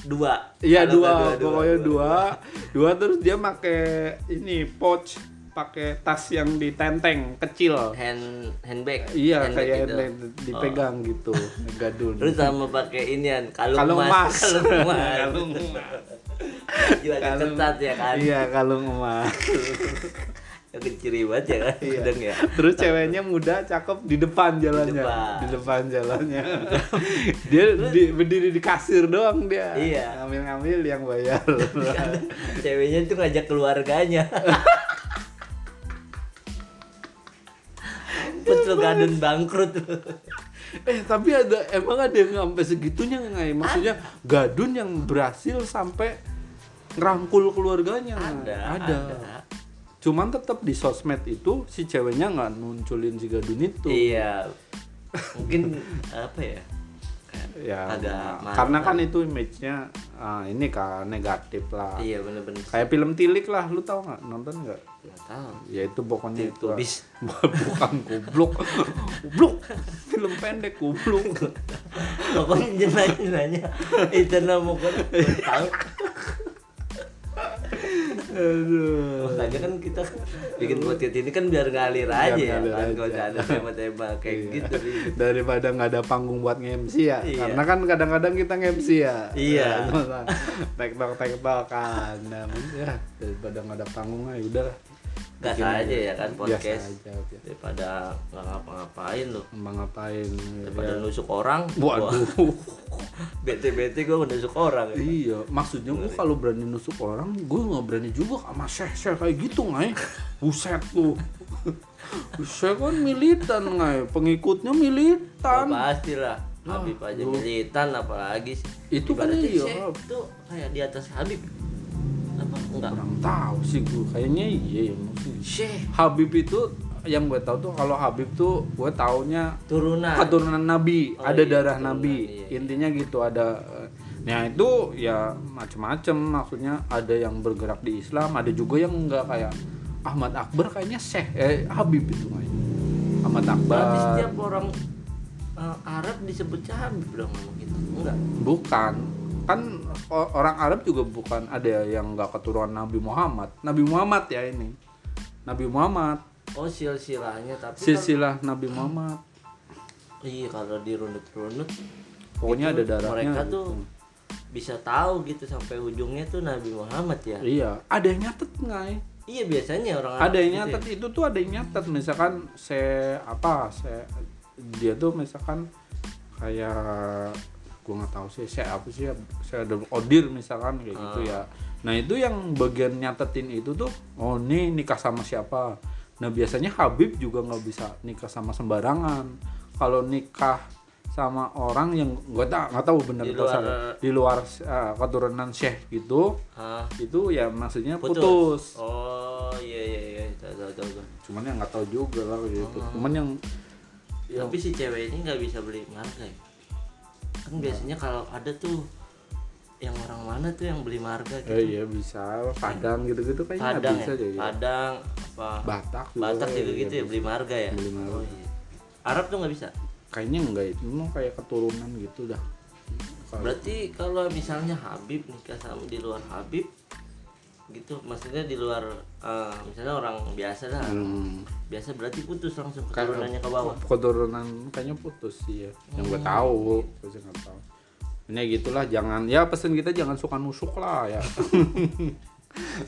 [SPEAKER 2] Dua.
[SPEAKER 1] Iya
[SPEAKER 2] Kalau
[SPEAKER 1] dua,
[SPEAKER 2] nggak
[SPEAKER 1] pokoknya dua, dua, terus dia pakai ini pouch, pakai tas yang ditenteng kecil.
[SPEAKER 2] Hand handbag.
[SPEAKER 1] Iya
[SPEAKER 2] Handbag
[SPEAKER 1] kayak
[SPEAKER 2] gitu.
[SPEAKER 1] yang dipegang gitu, gadun.
[SPEAKER 2] Terus sama pakai inian kalung,
[SPEAKER 1] Kalung emas.
[SPEAKER 2] Kalung emas.
[SPEAKER 1] Kalung emas. Kalung-
[SPEAKER 2] ketat ya kan.
[SPEAKER 1] Iya kalung emas.
[SPEAKER 2] Keciri banget ya kan.
[SPEAKER 1] Iya.
[SPEAKER 2] Kadang ya.
[SPEAKER 1] Terus ceweknya muda, cakep di depan jalannya,
[SPEAKER 2] depan.
[SPEAKER 1] di depan jalannya. dia di, berdiri di kasir doang dia.
[SPEAKER 2] Iya.
[SPEAKER 1] Ngambil-ngambil yang bayar.
[SPEAKER 2] Ceweknya tuh ngajak keluarganya. Betul gadun bangkrut.
[SPEAKER 1] eh tapi ada emang ada yang sampai segitunya nggak ya? Maksudnya gadun yang berhasil sampai ngerangkul keluarganya.
[SPEAKER 2] ada,
[SPEAKER 1] ada. Cuman tetap di sosmed itu si ceweknya nggak munculin si gadun itu.
[SPEAKER 2] Iya. Mungkin apa ya?
[SPEAKER 1] Ya,
[SPEAKER 2] Agak marah.
[SPEAKER 1] karena kan itu image-nya ah, ini kan negatif lah.
[SPEAKER 2] Iya bener-bener.
[SPEAKER 1] Kayak film Tilik lah, lu tahu nggak? Nonton nggak?
[SPEAKER 2] Nggak tahu.
[SPEAKER 1] Ya itu pokoknya itu.
[SPEAKER 2] Tubis.
[SPEAKER 1] Bukan goblok. goblok. Film pendek goblok.
[SPEAKER 2] Pokoknya dia nanya nanya. Itu nama gue tahu.
[SPEAKER 1] Aduh.
[SPEAKER 2] Makanya kan kita bikin podcast ini kan biar ngalir aja ya
[SPEAKER 1] ngalir
[SPEAKER 2] kan
[SPEAKER 1] aja.
[SPEAKER 2] kalau ada tema-tema kayak
[SPEAKER 1] Iya.
[SPEAKER 2] gitu.
[SPEAKER 1] Daripada nggak ada panggung buat nge-MC ya.
[SPEAKER 2] Iya.
[SPEAKER 1] Karena kan kadang-kadang kita nge-MC ya.
[SPEAKER 2] Iya.
[SPEAKER 1] Tektok tektok kan. Nah, ya daripada nggak ada panggung ya udah.
[SPEAKER 2] Gas aja ya kan podcast.
[SPEAKER 1] aja.
[SPEAKER 2] Daripada nggak ngapa-ngapain loh.
[SPEAKER 1] Mau ngapain?
[SPEAKER 2] Daripada
[SPEAKER 1] ya.
[SPEAKER 2] nusuk orang.
[SPEAKER 1] Waduh.
[SPEAKER 2] Bete-bete gue nusuk orang ya.
[SPEAKER 1] Iya, maksudnya gua kalau berani nusuk orang, gua nggak berani juga sama syekh-syekh kayak gitu ngai. Buset lu. Syekh kan militan ngai, pengikutnya
[SPEAKER 2] Ya,
[SPEAKER 1] militan.
[SPEAKER 2] pasti lah.
[SPEAKER 1] Wah,
[SPEAKER 2] Habib aja
[SPEAKER 1] lu-
[SPEAKER 2] militan apalagi sih.
[SPEAKER 1] Itu kan iya.
[SPEAKER 2] Syekh tuh kayak di atas Habib. Apa enggak?
[SPEAKER 1] Kurang tahu sih gua, kayaknya iya ya maksudnya. Habib itu yang gue tahu tuh kalau Habib tuh gue taunya
[SPEAKER 2] turunan
[SPEAKER 1] keturunan Nabi,
[SPEAKER 2] Oh,
[SPEAKER 1] ada
[SPEAKER 2] iya,
[SPEAKER 1] darah
[SPEAKER 2] keturunan,
[SPEAKER 1] Nabi.
[SPEAKER 2] iya, iya.
[SPEAKER 1] Intinya gitu ada. eh, Nah itu ya macem-macem maksudnya ada yang bergerak di Islam, ada juga yang enggak kayak Ahmad Akbar kayaknya Syekh eh Habib itu kayaknya. Ahmad Akbar.
[SPEAKER 2] berarti setiap orang eh, Arab disebut Habib dong gitu enggak
[SPEAKER 1] Bukan. Kan orang Arab juga bukan ada yang enggak keturunan Nabi Muhammad. Nabi Muhammad ya ini. Nabi Muhammad,
[SPEAKER 2] oh silsilahnya tapi kan-
[SPEAKER 1] silsilah Nabi Muhammad.
[SPEAKER 2] iya kalau dirunut-runut
[SPEAKER 1] Pokoknya ada darahnya.
[SPEAKER 2] mereka
[SPEAKER 1] gitu.
[SPEAKER 2] tuh bisa tahu gitu sampai ujungnya tuh Nabi Muhammad ya
[SPEAKER 1] Iya, ada yang nyatet nggak ya?
[SPEAKER 2] iya biasanya orang Arab
[SPEAKER 1] ada yang
[SPEAKER 2] gitu ya.
[SPEAKER 1] nyatet itu tuh ada yang nyatet misalkan saya apa saya dia tuh misalkan kayak gua nggak tahu sih saya apa sih saya ada odir misalkan kayak gitu ya. Nah itu yang bagian nyatetin itu tuh oh nih nikah sama siapa? Nah biasanya Habib juga nggak bisa nikah sama sembarangan. Kalau nikah sama orang yang gua tak nggak tahu bener
[SPEAKER 2] Di luar-
[SPEAKER 1] salah. di luar uh, keturunan syekh gitu
[SPEAKER 2] Hah?
[SPEAKER 1] itu ya maksudnya
[SPEAKER 2] putus.
[SPEAKER 1] putus.
[SPEAKER 2] Oh iya iya iya. Tahu tahu tahu
[SPEAKER 1] cuman yang nggak tahu juga lah gitu.
[SPEAKER 2] Oh.
[SPEAKER 1] cuman yang yang
[SPEAKER 2] tapi si cewek ini nggak bisa beli marga ya kan biasanya kalau ada tuh yang orang mana tuh yang beli marga gitu
[SPEAKER 1] eh, iya bisa padang gitu gitu kayaknya
[SPEAKER 2] Padang
[SPEAKER 1] bisa
[SPEAKER 2] ya
[SPEAKER 1] ya.
[SPEAKER 2] Padang apa
[SPEAKER 1] Batak juga
[SPEAKER 2] Batak juga gitu ya
[SPEAKER 1] bisa.
[SPEAKER 2] beli marga ya
[SPEAKER 1] Beli marga.
[SPEAKER 2] Oh, iya. Arab tuh nggak bisa
[SPEAKER 1] kayaknya enggak itu memang kayak keturunan gitu dah
[SPEAKER 2] berarti kalau misalnya Habib nikah sama di luar Habib gitu. Maksudnya di luar eh, misalnya orang biasa lah.
[SPEAKER 1] Hmm,
[SPEAKER 2] biasa berarti putus langsung keturunannya ke bawah.
[SPEAKER 1] keturunan kayaknya putus sih ya. Yang gue
[SPEAKER 2] Hmm.
[SPEAKER 1] tahu gue sih nggak tahu. Ini gitulah jangan ya pesen kita jangan suka nusuk lah ya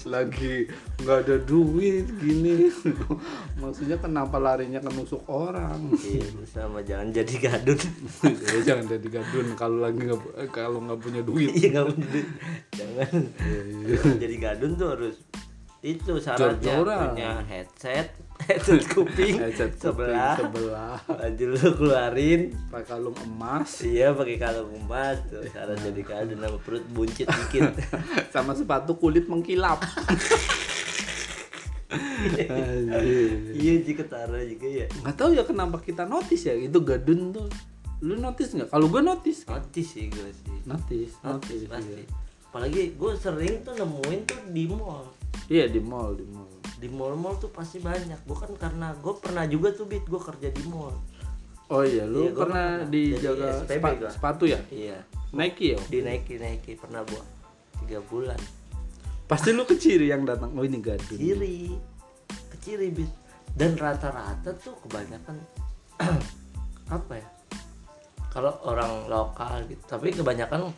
[SPEAKER 1] lagi nggak ada duit gini. Maksudnya kenapa larinya ke nusuk orang?
[SPEAKER 2] Iya sama jangan jadi gadun.
[SPEAKER 1] Ya, jangan jadi gadun kalau lagi nggak eh, kalau nggak punya duit.
[SPEAKER 2] Iya nggak bener jangan. Jangan jadi gadun tuh harus itu syaratnya punya headset headset kuping.
[SPEAKER 1] Headset kuping
[SPEAKER 2] sebelah.
[SPEAKER 1] sebelah.
[SPEAKER 2] Baju lu keluarin.
[SPEAKER 1] Pakai kalung emas.
[SPEAKER 2] Iya pakai kalung emas. Tuh syarat jadi gadun sama perut buncit dikit.
[SPEAKER 1] Sama sepatu kulit mengkilap.
[SPEAKER 2] Iya jika ketara juga ya.
[SPEAKER 1] Nggak tahu ya kenapa kita notice ya. Itu gadun tuh. Lu notice nggak? Kalau gue notice.
[SPEAKER 2] Notis sih gue sih.
[SPEAKER 1] Notice
[SPEAKER 2] notis
[SPEAKER 1] notice
[SPEAKER 2] pasti.
[SPEAKER 1] iya.
[SPEAKER 2] apalagi gue sering tuh nemuin tuh di mall.
[SPEAKER 1] Iya di mall di mall
[SPEAKER 2] di mall-mall tuh pasti banyak. Bukan karena gue pernah juga tuh bit gue kerja di mall.
[SPEAKER 1] Oh iya lu
[SPEAKER 2] Iya,
[SPEAKER 1] pernah
[SPEAKER 2] pernah.
[SPEAKER 1] dijaga
[SPEAKER 2] SPB
[SPEAKER 1] sepa- sepatu ya?
[SPEAKER 2] Iya.
[SPEAKER 1] Nike ya?
[SPEAKER 2] Dinaiki naiki pernah gua. Tiga bulan.
[SPEAKER 1] Pasti lu keciri yang datang. Oh ini gadun.
[SPEAKER 2] Kiri ke kiri bit. Dan rata-rata tuh kebanyakan apa ya? Kalau orang lokal gitu. Tapi kebanyakan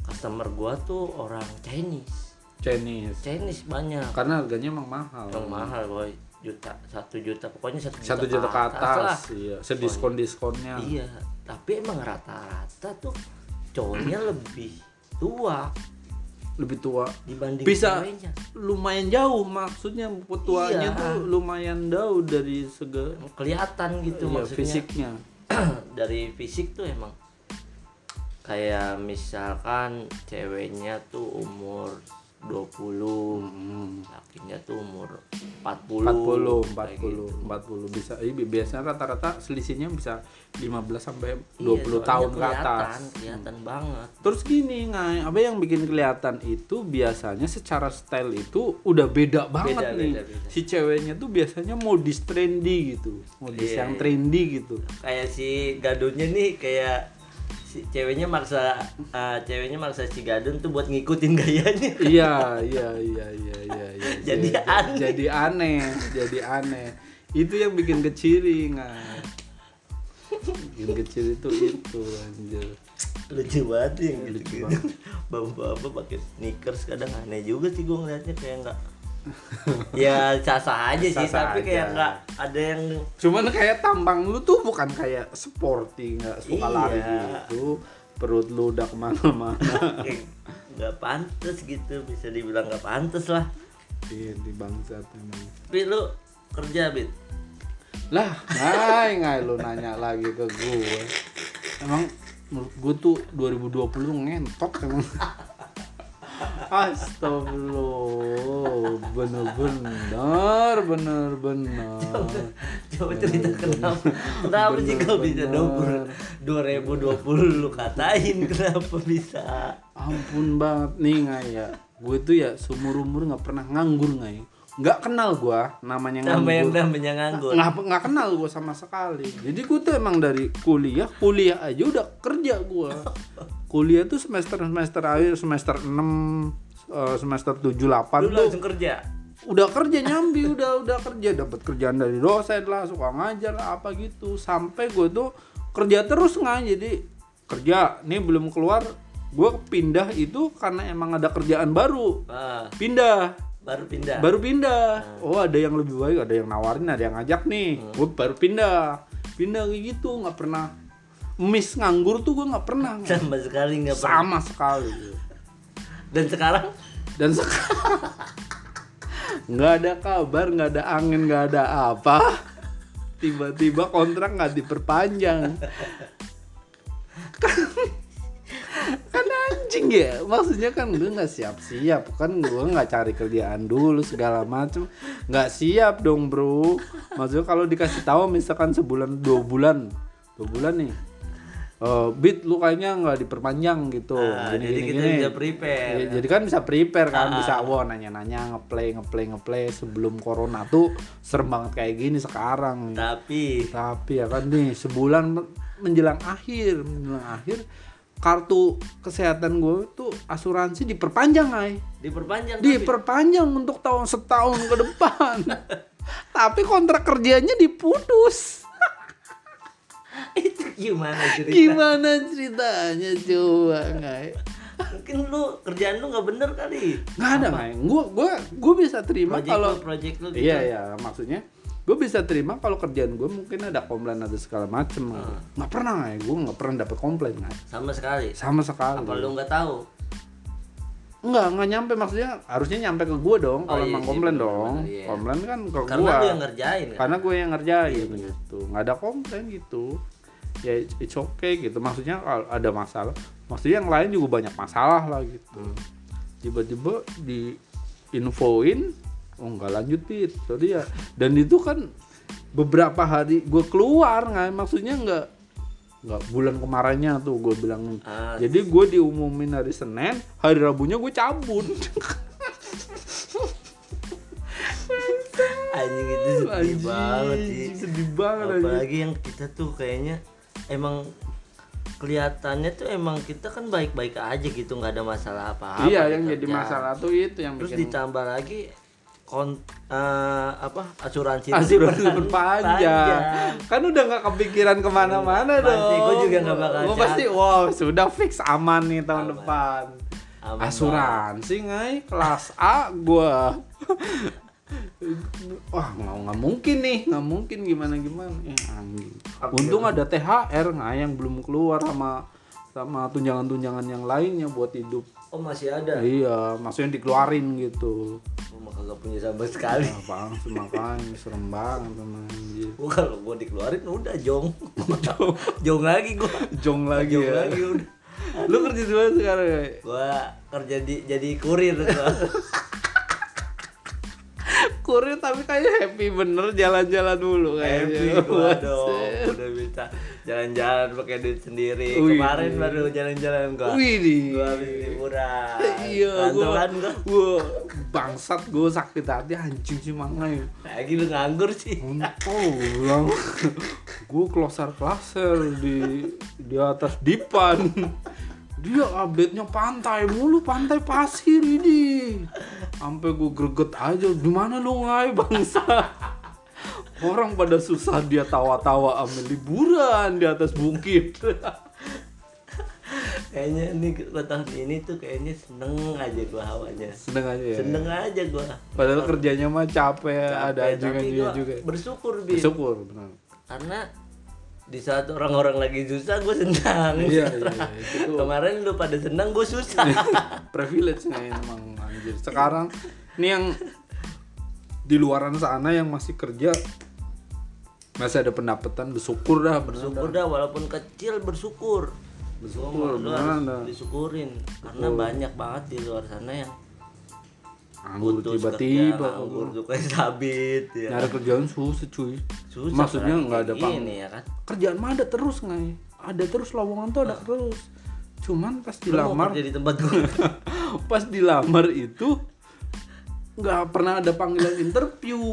[SPEAKER 2] customer gua tuh orang Chinese
[SPEAKER 1] Chinese.
[SPEAKER 2] Chinese banyak.
[SPEAKER 1] Karena harganya emang mahal.
[SPEAKER 2] Yang mahal boy. Juta satu juta pokoknya satu juta,
[SPEAKER 1] satu juta ke atas,
[SPEAKER 2] lah.
[SPEAKER 1] iya. Sediskon diskonnya
[SPEAKER 2] iya tapi emang rata-rata tuh cowoknya lebih tua.
[SPEAKER 1] Lebih tua.
[SPEAKER 2] Dibanding
[SPEAKER 1] Bisa.
[SPEAKER 2] ceweknya.
[SPEAKER 1] lumayan jauh maksudnya tuanya
[SPEAKER 2] Iya.
[SPEAKER 1] tuh lumayan jauh dari sega
[SPEAKER 2] kelihatan gitu
[SPEAKER 1] iya,
[SPEAKER 2] maksudnya.
[SPEAKER 1] fisiknya.
[SPEAKER 2] Dari fisik tuh emang. Kayak misalkan ceweknya tuh umur 20
[SPEAKER 1] Hmm.
[SPEAKER 2] lakinya tuh umur 40
[SPEAKER 1] 40
[SPEAKER 2] kayak
[SPEAKER 1] 40
[SPEAKER 2] gitu.
[SPEAKER 1] 40 bisa iya, biasanya rata-rata selisihnya bisa 15 sampai 20
[SPEAKER 2] Iya,
[SPEAKER 1] tahun ke atas.
[SPEAKER 2] kelihatan banget
[SPEAKER 1] Terus gini, ngai, apa yang bikin kelihatan itu biasanya secara style itu udah beda banget
[SPEAKER 2] Beda,
[SPEAKER 1] nih.
[SPEAKER 2] beda, beda.
[SPEAKER 1] Si ceweknya tuh biasanya modis trendy gitu, modis
[SPEAKER 2] Iya,
[SPEAKER 1] yang
[SPEAKER 2] iya.
[SPEAKER 1] trendy gitu.
[SPEAKER 2] kayak si gadunnya nih kayak si ceweknya maksa ah, ceweknya maksa si gadun tuh buat ngikutin gayanya
[SPEAKER 1] iya, iya, iya, iya, iya, iya.
[SPEAKER 2] Jadi aneh.
[SPEAKER 1] Jadi aneh, jadi aneh. Itu yang bikin keciri, ngai. Bikin kecil itu itu anjir.
[SPEAKER 2] lucu banget ya
[SPEAKER 1] Lucu
[SPEAKER 2] gitu
[SPEAKER 1] banget.
[SPEAKER 2] bapak-bapak pakai sneakers kadang aneh juga sih gue ngeliatnya kayak nggak ya sah-sah aja sih
[SPEAKER 1] Sah-sah
[SPEAKER 2] tapi kayak
[SPEAKER 1] aja.
[SPEAKER 2] nggak ada yang
[SPEAKER 1] Cuman kayak tampang lu tuh bukan kayak sporty, nggak suka
[SPEAKER 2] Iya.
[SPEAKER 1] lari gitu. Perut lu udah ke mana-mana.
[SPEAKER 2] kayak nggak pantas gitu bisa dibilang nggak pantas lah
[SPEAKER 1] Iya, di bangsat emang.
[SPEAKER 2] tapi lu kerja bit
[SPEAKER 1] Lah, ngai ngai lu nanya lagi ke gue. Emang menurut gue tuh 2020 tuh ngentot emang. Astagfirullah, bener-bener, bener-bener.
[SPEAKER 2] Coba cerita kenapa Kenapa sih kau bisa
[SPEAKER 1] Bener-bener.
[SPEAKER 2] double 2020 lu katain kenapa bisa
[SPEAKER 1] Ampun banget nih nggak ya. Gue tuh ya seumur umur nggak pernah nganggur nggak ya. Nggak kenal gue namanya
[SPEAKER 2] Sama yang
[SPEAKER 1] nganggur.
[SPEAKER 2] namanya nganggur
[SPEAKER 1] Nggak nggak kenal gue sama sekali. Jadi gue tuh emang dari kuliah, kuliah aja udah kerja gue. Kuliah tuh semester semester akhir semester 6 eh, semester 7 8
[SPEAKER 2] Lu
[SPEAKER 1] tuh
[SPEAKER 2] langsung kerja?
[SPEAKER 1] udah kerja nyambi udah udah kerja. Dapat kerjaan dari dosen lah suka ngajar lah apa gitu. Sampai gue tuh kerja terus nggak jadi kerja nih belum keluar. Gue pindah itu karena emang ada kerjaan baru.
[SPEAKER 2] Ah,
[SPEAKER 1] pindah.
[SPEAKER 2] Baru pindah?
[SPEAKER 1] Baru pindah. Oh ada yang lebih baik ada yang nawarin ada yang ngajak nih. Gue baru pindah. Pindah kayak gitu nggak pernah miss nganggur tuh gue nggak pernah.
[SPEAKER 2] Sama sekali nggak pernah.
[SPEAKER 1] Sama sekali.
[SPEAKER 2] Dan sekarang?
[SPEAKER 1] Dan sekarang nggak ada kabar nggak ada angin nggak ada apa. Tiba-tiba kontrak nggak diperpanjang. Kan, kan anjing ya. Maksudnya kan gue nggak siap-siap. Kan gue nggak cari kerjaan dulu segala macem. Nggak siap dong bro. Maksudnya kalau dikasih tahu misalkan sebulan dua bulan. Dua bulan nih bit lu kayaknya nggak diperpanjang gitu.
[SPEAKER 2] Ah,
[SPEAKER 1] Gini,
[SPEAKER 2] jadi
[SPEAKER 1] gini,
[SPEAKER 2] kita
[SPEAKER 1] gini.
[SPEAKER 2] bisa prepare.
[SPEAKER 1] Ya, jadi kan bisa prepare kan bisa wow nanya-nanya ngeplay ngeplay ngeplay. Sebelum corona tuh serem banget kayak gini sekarang.
[SPEAKER 2] Tapi.
[SPEAKER 1] Tapi ya kan nih sebulan menjelang akhir menjelang akhir kartu kesehatan gue tuh asuransi diperpanjang ay.
[SPEAKER 2] Diperpanjang tapi
[SPEAKER 1] diperpanjang untuk tahun setahun ke depan. Tapi kontrak kerjanya diputus
[SPEAKER 2] itu gimana cerita?
[SPEAKER 1] gimana ceritanya coba nggak
[SPEAKER 2] Mungkin lu kerjaan lu nggak bener kali.
[SPEAKER 1] nggak ada nggak gue gue gue bisa terima kalau
[SPEAKER 2] project lu gitu.
[SPEAKER 1] Iya iya maksudnya gue bisa terima kalau kerjaan gue mungkin ada komplain ada segala macem
[SPEAKER 2] Ah.
[SPEAKER 1] nggak pernah ya gue nggak pernah dapet komplain nggak
[SPEAKER 2] Sama sekali.
[SPEAKER 1] sama sekali
[SPEAKER 2] Apa lu nggak tahu?
[SPEAKER 1] nggak nggak nyampe maksudnya harusnya nyampe ke gue dong kalau
[SPEAKER 2] Oh, iya
[SPEAKER 1] emang
[SPEAKER 2] sih,
[SPEAKER 1] komplain
[SPEAKER 2] bener,
[SPEAKER 1] dong
[SPEAKER 2] bener, iya.
[SPEAKER 1] komplain kan ke
[SPEAKER 2] Karena
[SPEAKER 1] gue
[SPEAKER 2] lu yang ngerjain kan.
[SPEAKER 1] karena gue yang ngerjain gitu nggak ada komplain gitu ya it's okay gitu. Maksudnya kalau ada masalah maksudnya yang lain juga banyak masalah lah gitu.
[SPEAKER 2] Hmm.
[SPEAKER 1] tiba-tiba di infoin oh nggak lanjut pit sorry ya. Dan itu kan beberapa hari gue keluar nggak maksudnya nggak nggak bulan kemarinnya tuh gue bilang.
[SPEAKER 2] Ah,
[SPEAKER 1] jadi gue diumumin hari senin hari rabunya gue cabut.
[SPEAKER 2] Anjing itu sedih
[SPEAKER 1] Anjing,
[SPEAKER 2] banget sih.
[SPEAKER 1] sedih banget anjing.
[SPEAKER 2] Apalagi yang kita tuh kayaknya emang kelihatannya tuh emang kita kan baik-baik aja gitu nggak ada masalah apa-apa.
[SPEAKER 1] iya yang jadi
[SPEAKER 2] kerjaan.
[SPEAKER 1] masalah tuh itu yang
[SPEAKER 2] Terus
[SPEAKER 1] bikin
[SPEAKER 2] ditambah lagi kon eh, apa asuransi
[SPEAKER 1] asuransi berpanjang kan udah nggak kepikiran ke mana-mana
[SPEAKER 2] Pasti,
[SPEAKER 1] dong
[SPEAKER 2] gua juga nggak bakal cari.
[SPEAKER 1] pasti wow sudah fix aman nih tahun
[SPEAKER 2] Aman.
[SPEAKER 1] depan
[SPEAKER 2] Aman
[SPEAKER 1] asuransi ngai kelas A gua wah nggak nggak mungkin nih nggak mungkin gimana gimana eh, anjing untung ada THR nggak yang belum keluar sama sama tunjangan-tunjangan yang lainnya buat hidup
[SPEAKER 2] Oh masih ada.
[SPEAKER 1] iya maksudnya dikeluarin gitu
[SPEAKER 2] Gua mah kagak punya sama sekali.
[SPEAKER 1] Nah, bang, makanya serem banget teman.
[SPEAKER 2] Gua kalau gua dikeluarin udah jong. jong lagi gua.
[SPEAKER 1] Jong lagi
[SPEAKER 2] Jong
[SPEAKER 1] ya.
[SPEAKER 2] lagi udah.
[SPEAKER 1] Lu kerja di mana sekarang ya?
[SPEAKER 2] Gua kerja di jadi kurir.
[SPEAKER 1] Kurir tapi kayak happy bener jalan-jalan dulu
[SPEAKER 2] Happy
[SPEAKER 1] kayaknya.
[SPEAKER 2] gua dong. Udah bisa jalan-jalan pakai duit sendiri.
[SPEAKER 1] Wih.
[SPEAKER 2] Kemarin baru jalan-jalan gua.
[SPEAKER 1] Wih.
[SPEAKER 2] Gua habis liburan.
[SPEAKER 1] Iya, gua,
[SPEAKER 2] gua.
[SPEAKER 1] gua bangsat gua sakit hati anjing sih mangai.
[SPEAKER 2] Lagi lu nganggur sih.
[SPEAKER 1] Oh, gua kloser klaser di di atas dipan. Dia update-nya pantai mulu, pantai pasir ini. Sampai gua greget aja, di mana lu ngai bangsa? Orang pada susah dia tawa-tawa ambil liburan di atas bukit.
[SPEAKER 2] Kayaknya gua tahun ini tuh kayaknya seneng aja gua hawanya.
[SPEAKER 1] Seneng aja ya.
[SPEAKER 2] Seneng aja gua.
[SPEAKER 1] Padahal kerjanya mah capek, ada
[SPEAKER 2] Capek,
[SPEAKER 1] juga
[SPEAKER 2] tapi
[SPEAKER 1] juga.
[SPEAKER 2] Bersyukur bi.
[SPEAKER 1] Bersyukur benar.
[SPEAKER 2] Karena di saat orang-orang lagi susah gue senang.
[SPEAKER 1] Iya, iya, iya, itu.
[SPEAKER 2] Kemarin lu pada senang gue susah.
[SPEAKER 1] Privilege nih emang anjir. Sekarang ini yang di luaran sana yang masih kerja masih ada pendapatan bersyukur dah
[SPEAKER 2] bersyukur dah walaupun kecil bersyukur.
[SPEAKER 1] bersyukur
[SPEAKER 2] lu harus
[SPEAKER 1] dah.
[SPEAKER 2] disyukurin karena banyak banget di luar sana yang putus
[SPEAKER 1] tiba-tiba.
[SPEAKER 2] tuh kayak sabit ya.
[SPEAKER 1] Nyari kerjaan susah cuy.
[SPEAKER 2] Susah,
[SPEAKER 1] maksudnya nggak ada pang
[SPEAKER 2] ini ya kan?
[SPEAKER 1] Kerjaan mah ada terus nggak ada terus lowongan tuh ada terus. Cuman pas dilamar
[SPEAKER 2] kerja di tempat gue
[SPEAKER 1] pas dilamar itu nggak pernah ada panggilan interview.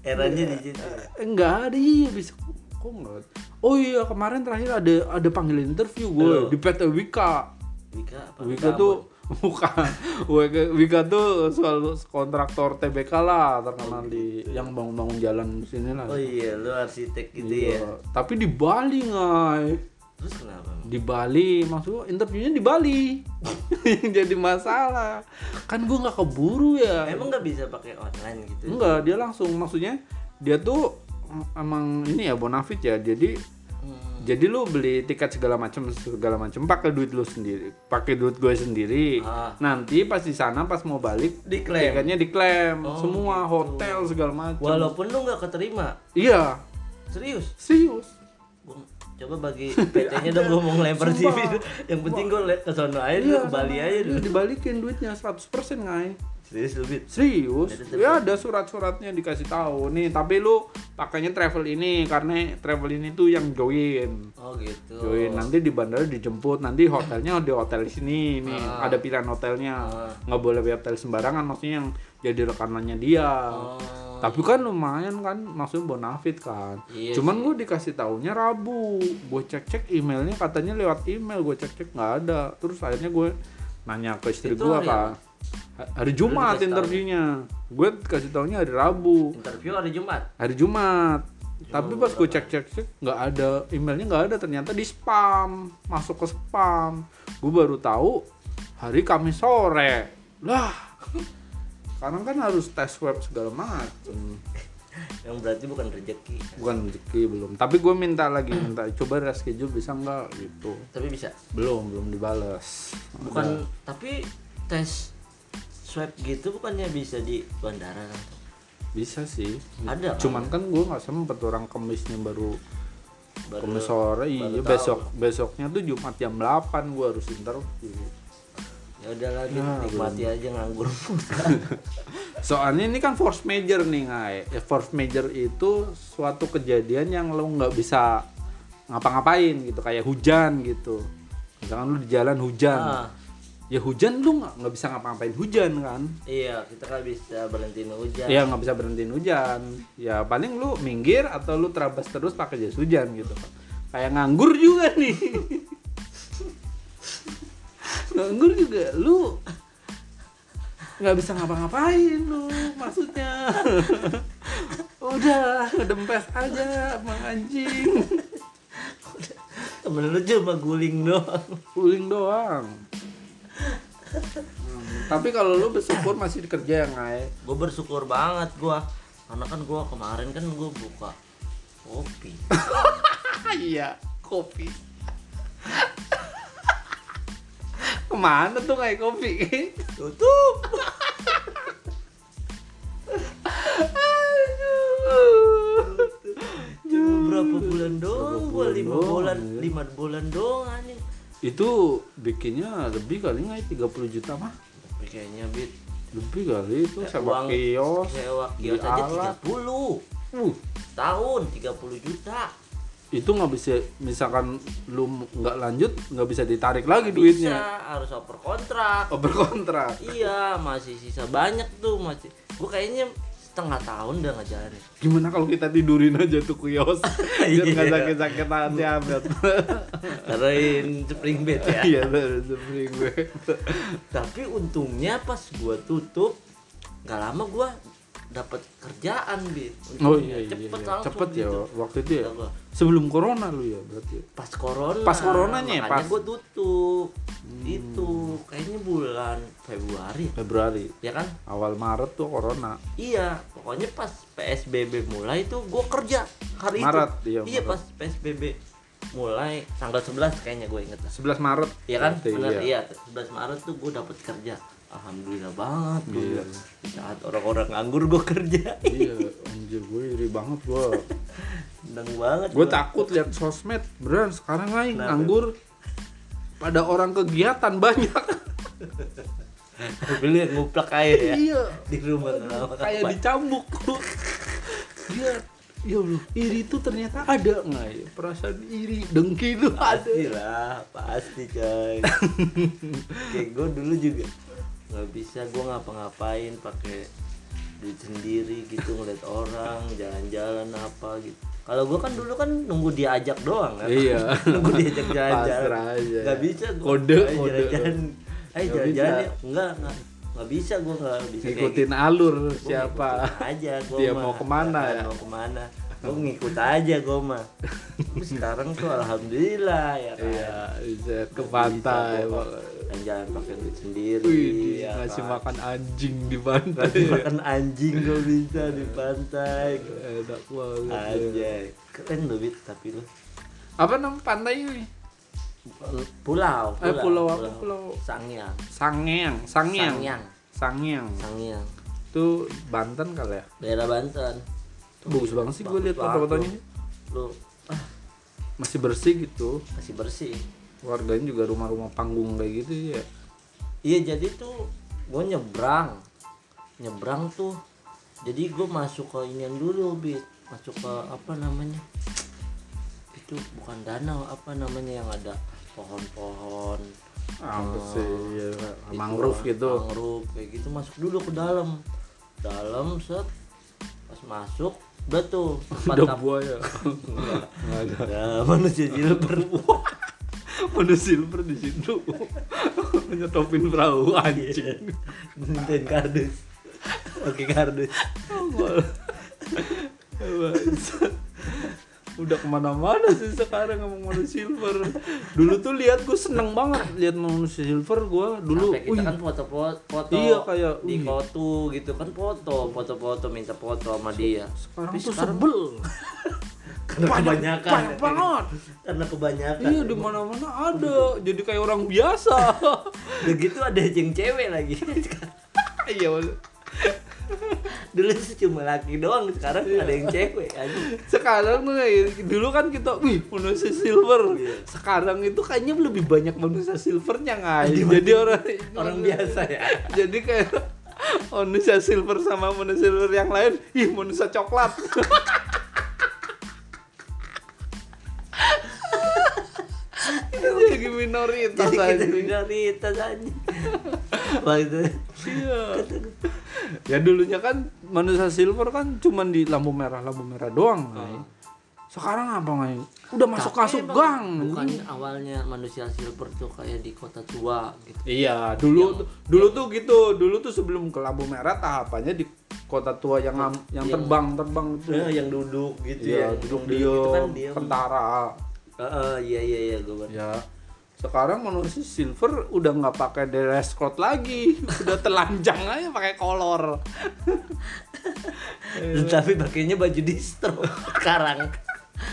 [SPEAKER 2] Eranya di situ
[SPEAKER 1] Eh, nggak ada iya bisa. Kok nggak? Oh iya kemarin terakhir ada ada panggilan interview gue di PT Wika
[SPEAKER 2] Wika apa?
[SPEAKER 1] Wika tuh bukan. Wika, tuh soal kontraktor TBK lah terkenal di yang bangun-bangun jalan sini lah.
[SPEAKER 2] Oh iya lu arsitek gitu
[SPEAKER 1] Iya.
[SPEAKER 2] ya?
[SPEAKER 1] Tapi di Bali ngai.
[SPEAKER 2] Terus kenapa
[SPEAKER 1] di Bali maksud gua interviewnya di Bali. Jadi masalah. Kan gue nggak keburu ya.
[SPEAKER 2] Emang nggak bisa pakai online gitu?
[SPEAKER 1] Enggak dia langsung maksudnya dia tuh em- emang ini ya bonafit ya. Jadi. Jadi lu beli tiket segala macam segala macam pakai duit lu sendiri pakai duit gue sendiri.
[SPEAKER 2] Ah.
[SPEAKER 1] nanti pas di sana pas mau balik
[SPEAKER 2] diklaim.
[SPEAKER 1] tiketnya diklaim.
[SPEAKER 2] Oh,
[SPEAKER 1] semua
[SPEAKER 2] gitu.
[SPEAKER 1] hotel segala macam
[SPEAKER 2] walaupun lu nggak keterima?
[SPEAKER 1] Iya.
[SPEAKER 2] Serius?
[SPEAKER 1] Serius.
[SPEAKER 2] Gua- coba bagi PT-nya dong gue mau ngelempar. CV yang penting gue ke sono aja dulu, ke Bali aja dulu.
[SPEAKER 1] Iya, dibalikin duitnya 100% ngai
[SPEAKER 2] serius lu Bit?
[SPEAKER 1] Serius? Ya ada surat-suratnya dikasih tahu nih, tapi lu pakainya travel ini karena travel ini tuh yang join.
[SPEAKER 2] oh gitu
[SPEAKER 1] Join nanti di bandara dijemput, nanti hotelnya di hotel sini nih,
[SPEAKER 2] Ah.
[SPEAKER 1] ada pilihan hotelnya.
[SPEAKER 2] Ah.
[SPEAKER 1] Nggak boleh di hotel sembarangan maksudnya yang jadi rekanannya dia.
[SPEAKER 2] oh
[SPEAKER 1] Tapi kan lumayan kan, maksudnya bonafit kan.
[SPEAKER 2] Iya
[SPEAKER 1] Cuman gue dikasih taunya Rabu. Gue cek-cek emailnya katanya lewat email, gue cek-cek nggak ada. Terus akhirnya gue nanya ke istri gue kan. Ha- Hari Jumat interviewnya. Gue kasih taunya hari Rabu.
[SPEAKER 2] interview hari Jumat
[SPEAKER 1] Hari Jumat. Tapi pas gue cek-cek-cek nggak ada emailnya nggak ada ternyata di spam masuk ke spam. Gue baru tahu hari Kamis sore. Lah, sekarang kan harus tes web segala macem.
[SPEAKER 2] yang berarti bukan rezeki
[SPEAKER 1] Bukan rezeki belum. Tapi gue minta lagi minta coba reschedule bisa nggak gitu.
[SPEAKER 2] tapi bisa
[SPEAKER 1] Belum belum dibales.
[SPEAKER 2] bukan tapi tes swab gitu bukannya bisa di bandara kan
[SPEAKER 1] Bisa sih.
[SPEAKER 2] Ada kan?
[SPEAKER 1] Cuman kan gue nggak sempet orang kemisnya baru
[SPEAKER 2] baru
[SPEAKER 1] Kamis sore iya
[SPEAKER 2] baru tahu.
[SPEAKER 1] besok besoknya tuh Jumat jam 8 gua harus interview.
[SPEAKER 2] ya udah lagi
[SPEAKER 1] Ya,
[SPEAKER 2] nikmati aja nganggur
[SPEAKER 1] Soalnya ini kan force major nih ngai. Ya, force major itu suatu kejadian yang lo nggak bisa ngapa-ngapain gitu kayak hujan gitu. Misalkan lu di jalan hujan.
[SPEAKER 2] Ah,
[SPEAKER 1] Ya hujan lu nggak nggak bisa ngapa-ngapain hujan kan.
[SPEAKER 2] iya kita kan bisa berhenti hujan
[SPEAKER 1] Ya nggak bisa berhentiin hujan. Ya paling lu minggir atau lu terabas terus pakai jas hujan gitu. Kayak nganggur juga nih. nganggur juga lu nggak bisa ngapa-ngapain lu maksudnya udah ngedempes aja sama anjing
[SPEAKER 2] temen lu cuma guling doang
[SPEAKER 1] puling doang Hmm, tapi kalau lu bersyukur masih kerja yang ngai?
[SPEAKER 2] Gue bersyukur banget gua. Karena kan gua kemarin kan gua buka kopi.
[SPEAKER 1] Iya kopi. Ke mana tuh ngai kopi?
[SPEAKER 2] Tutup. Cuma berapa bulan doang gua?
[SPEAKER 1] Bulan
[SPEAKER 2] lima bulan
[SPEAKER 1] ya.
[SPEAKER 2] lima bulan doang anjing
[SPEAKER 1] itu bikinnya lebih kali ngai 30 juta mah?
[SPEAKER 2] Kayaknya bit.
[SPEAKER 1] Lebih kali itu
[SPEAKER 2] Ya,
[SPEAKER 1] sewa kios
[SPEAKER 2] sewa kios aja
[SPEAKER 1] alat.
[SPEAKER 2] 30
[SPEAKER 1] uh.
[SPEAKER 2] Tahun 30 juta.
[SPEAKER 1] Itu nggak bisa misalkan lu nggak lanjut nggak bisa ditarik lagi
[SPEAKER 2] bisa
[SPEAKER 1] duitnya.
[SPEAKER 2] harus oper kontrak
[SPEAKER 1] oh berkontrak
[SPEAKER 2] iya masih sisa banyak tuh masih. Gua kayaknya setengah tahun udah ngejalanin.
[SPEAKER 1] Gimana kalau kita tidurin aja tuh kios? Biar nggak
[SPEAKER 2] Iya.
[SPEAKER 1] sakit sakit hati amat
[SPEAKER 2] taruhin spring bed ya.
[SPEAKER 1] Iya bener spring gue
[SPEAKER 2] tapi untungnya pas gua tutup nggak lama gua dapat kerjaan bit
[SPEAKER 1] oh iya iya
[SPEAKER 2] cepet
[SPEAKER 1] iya. cepet ya
[SPEAKER 2] gitu.
[SPEAKER 1] waktu itu ya sebelum corona lu ya berarti
[SPEAKER 2] pas corona
[SPEAKER 1] Pas coronanya ya,
[SPEAKER 2] makanya
[SPEAKER 1] pas?
[SPEAKER 2] gua tutup
[SPEAKER 1] Hmm.
[SPEAKER 2] itu kayaknya bulan Februari
[SPEAKER 1] Februari
[SPEAKER 2] ya kan
[SPEAKER 1] awal Maret tuh corona
[SPEAKER 2] iya pokoknya pas PSBB mulai tuh gua kerja hari
[SPEAKER 1] Maret,
[SPEAKER 2] itu
[SPEAKER 1] iya, Maret.
[SPEAKER 2] pas PSBB mulai tanggal 11 kayaknya gue inget
[SPEAKER 1] 11 Maret
[SPEAKER 2] Iya kan?
[SPEAKER 1] Berarti,
[SPEAKER 2] Benar
[SPEAKER 1] iya.
[SPEAKER 2] iya. 11 Maret tuh gue dapet kerja. Alhamdulillah banget gue.
[SPEAKER 1] Iya.
[SPEAKER 2] Di saat orang-orang nganggur gue kerja.
[SPEAKER 1] iya anjir gue iri banget gue
[SPEAKER 2] Seneng banget.
[SPEAKER 1] gue takut lihat sosmed beneran sekarang aja
[SPEAKER 2] Kenapa?
[SPEAKER 1] nganggur pada orang kegiatan banyak
[SPEAKER 2] Beli yang nguplak air ya
[SPEAKER 1] iya
[SPEAKER 2] di rumah kenapa
[SPEAKER 1] kayak dicambuk dia ya Allah iri itu ternyata ada nggak ya perasaan iri dengki itu ada
[SPEAKER 2] pasti lah pasti coy kayak gue dulu juga nggak bisa gue ngapa-ngapain pakai duit sendiri gitu ngeliat orang jalan-jalan apa gitu. Kalau gue kan dulu kan nunggu diajak doang kan.
[SPEAKER 1] Iya.
[SPEAKER 2] nunggu diajak jalan-jalan.
[SPEAKER 1] Pasrah aja.
[SPEAKER 2] nggak bisa gua.
[SPEAKER 1] Kode,
[SPEAKER 2] jalan-jalan. Ayo
[SPEAKER 1] Nggak
[SPEAKER 2] jalan-jalan ya. Enggak enggak nggak bisa gue nggak bisa
[SPEAKER 1] ngikutin alur
[SPEAKER 2] Gua
[SPEAKER 1] siapa.
[SPEAKER 2] aja gua
[SPEAKER 1] Dia
[SPEAKER 2] mah.
[SPEAKER 1] mau ke
[SPEAKER 2] mana
[SPEAKER 1] ya?
[SPEAKER 2] mau ke mana. Gue ngikut aja gue mah. Sekarang tuh alhamdulillah ya kan?
[SPEAKER 1] Iya bisa ke pantai
[SPEAKER 2] jalan pakai duit sendiri
[SPEAKER 1] Wih,
[SPEAKER 2] ya
[SPEAKER 1] ngasih
[SPEAKER 2] kan.
[SPEAKER 1] makan anjing di pantai.
[SPEAKER 2] Ngasih makan anjing gue bisa di pantai.
[SPEAKER 1] Enak banget ya.
[SPEAKER 2] aja keren lu Bit, tapi lu.
[SPEAKER 1] Apa nama pantai ini?
[SPEAKER 2] Pulau
[SPEAKER 1] Eh, pulau apa? Pulau-
[SPEAKER 2] Sangyang
[SPEAKER 1] Sangyang Sangyang
[SPEAKER 2] Sangyang
[SPEAKER 1] Sangyang
[SPEAKER 2] Sangyang
[SPEAKER 1] itu Banten kali ya?
[SPEAKER 2] Daerah Banten.
[SPEAKER 1] Bagus banget sih gue lihat foto-fotonya
[SPEAKER 2] lu ah,
[SPEAKER 1] masih bersih gitu.
[SPEAKER 2] masih bersih
[SPEAKER 1] warganya juga rumah-rumah panggung kayak gitu ya.
[SPEAKER 2] Iya jadi tuh gue nyebrang. Nyebrang tuh. Jadi gue masuk ke inian dulu bit masuk ke apa namanya? Itu bukan danau apa namanya yang ada pohon-pohon.
[SPEAKER 1] Apa
[SPEAKER 2] Oh,
[SPEAKER 1] sih ya, mangrove gitu.
[SPEAKER 2] mangrove kayak gitu. Masuk dulu ke dalam. Dalam set. Pas masuk udah tuh kap-
[SPEAKER 1] buaya. Nggak ada.
[SPEAKER 2] Manusia silver
[SPEAKER 1] ada silver di situ. Nyetopin perahu anjing.
[SPEAKER 2] Nintendo kardus. Oke kardus.
[SPEAKER 1] udah ke mana-mana sih sekarang ngomong manusia silver. Dulu tuh lihat gue seneng banget lihat manusia silver. Gue dulu
[SPEAKER 2] Sampai kita kan foto-foto foto
[SPEAKER 1] Iya, kayak,
[SPEAKER 2] di foto gitu kan foto foto-foto minta foto sama dia.
[SPEAKER 1] sekarang
[SPEAKER 2] Tapi
[SPEAKER 1] tuh
[SPEAKER 2] sekarang
[SPEAKER 1] sebel.
[SPEAKER 2] karena
[SPEAKER 1] banyak,
[SPEAKER 2] kebanyakan.
[SPEAKER 1] banyak banget.
[SPEAKER 2] Karena kebanyakan.
[SPEAKER 1] Iya di mana-mana ada. Jadi kayak orang biasa.
[SPEAKER 2] Udah gitu ada yang cewek lagi.
[SPEAKER 1] Iya
[SPEAKER 2] dulu sih cuma laki doang sekarang
[SPEAKER 1] Iya.
[SPEAKER 2] ada yang cewek aja
[SPEAKER 1] sekarang tuh kayak dulu kan kita wih manusia silver.
[SPEAKER 2] Iya.
[SPEAKER 1] sekarang itu kayaknya lebih banyak manusia silvernya nggak? Jadi orang
[SPEAKER 2] orang biasa ya.
[SPEAKER 1] Jadi kayak manusia silver sama manusia silver yang lain ih manusia coklat. Jadi minoritas
[SPEAKER 2] jadi kita minoritas aja waktu
[SPEAKER 1] Iya. Ya dulunya kan manusia silver kan cuman di lampu merah lampu merah doang Ngai. sekarang apa ngai udah masuk masuk gang
[SPEAKER 2] bukannya awalnya manusia silver tuh kayak di kota tua gitu
[SPEAKER 1] Iya, dulu dulu tuh gitu. Dulu tuh sebelum ke lampu merah tahapannya di kota tua yang yang
[SPEAKER 2] Yang-
[SPEAKER 1] terbang terbang itu.
[SPEAKER 2] Eh, yang duduk gitu
[SPEAKER 1] Iya,
[SPEAKER 2] ya
[SPEAKER 1] duduk
[SPEAKER 2] Yang
[SPEAKER 1] dia
[SPEAKER 2] gitu kan
[SPEAKER 1] kentara.
[SPEAKER 2] Heeh, iya iya iya gue
[SPEAKER 1] Ya. Sekarang manusia silver udah nggak pakai dress code lagi, udah telanjang aja pakai kolor.
[SPEAKER 2] tapi pakainya baju distro sekarang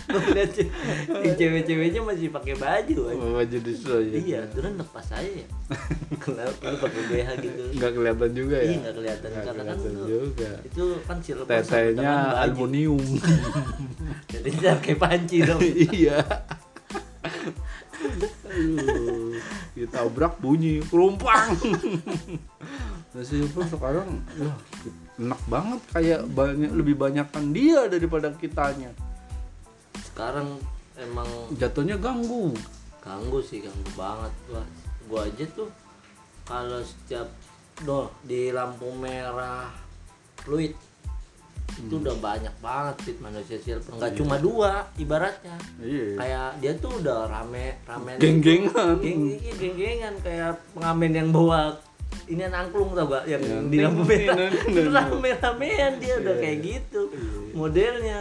[SPEAKER 2] cewek-ceweknya masih pakai baju aja.
[SPEAKER 1] Baju distro aja.
[SPEAKER 2] iya turun lepas aja ya kenapa lu pakai BH gitu
[SPEAKER 1] Nggak kelihatan juga ya.
[SPEAKER 2] iya nggak kelihatan
[SPEAKER 1] Nggak
[SPEAKER 2] karena kan
[SPEAKER 1] kelihatan juga.
[SPEAKER 2] itu kan silver
[SPEAKER 1] Tetenya aluminium.
[SPEAKER 2] jadi kayak panci dong
[SPEAKER 1] iya. Aduh, ditabrak bunyi kerumpang. Nah, silver sekarang ya, enak banget kayak banyak lebih banyakkan dia daripada kitanya.
[SPEAKER 2] sekarang emang
[SPEAKER 1] Jatuhnya ganggu.
[SPEAKER 2] ganggu sih ganggu banget gua gua aja tuh kalau setiap doh di lampu merah fluid itu udah banyak banget fit manusia silver nggak cuma dua ibaratnya
[SPEAKER 1] Iya.
[SPEAKER 2] kayak dia tuh udah rame rame
[SPEAKER 1] Geng-gengan.
[SPEAKER 2] geng iya, geng-gengan kayak pengamen yang bawa ini angklung tau gak yang
[SPEAKER 1] Yang
[SPEAKER 2] di lampu merah rame-ramean dia udah
[SPEAKER 1] Iya.
[SPEAKER 2] kayak gitu
[SPEAKER 1] Iya.
[SPEAKER 2] modelnya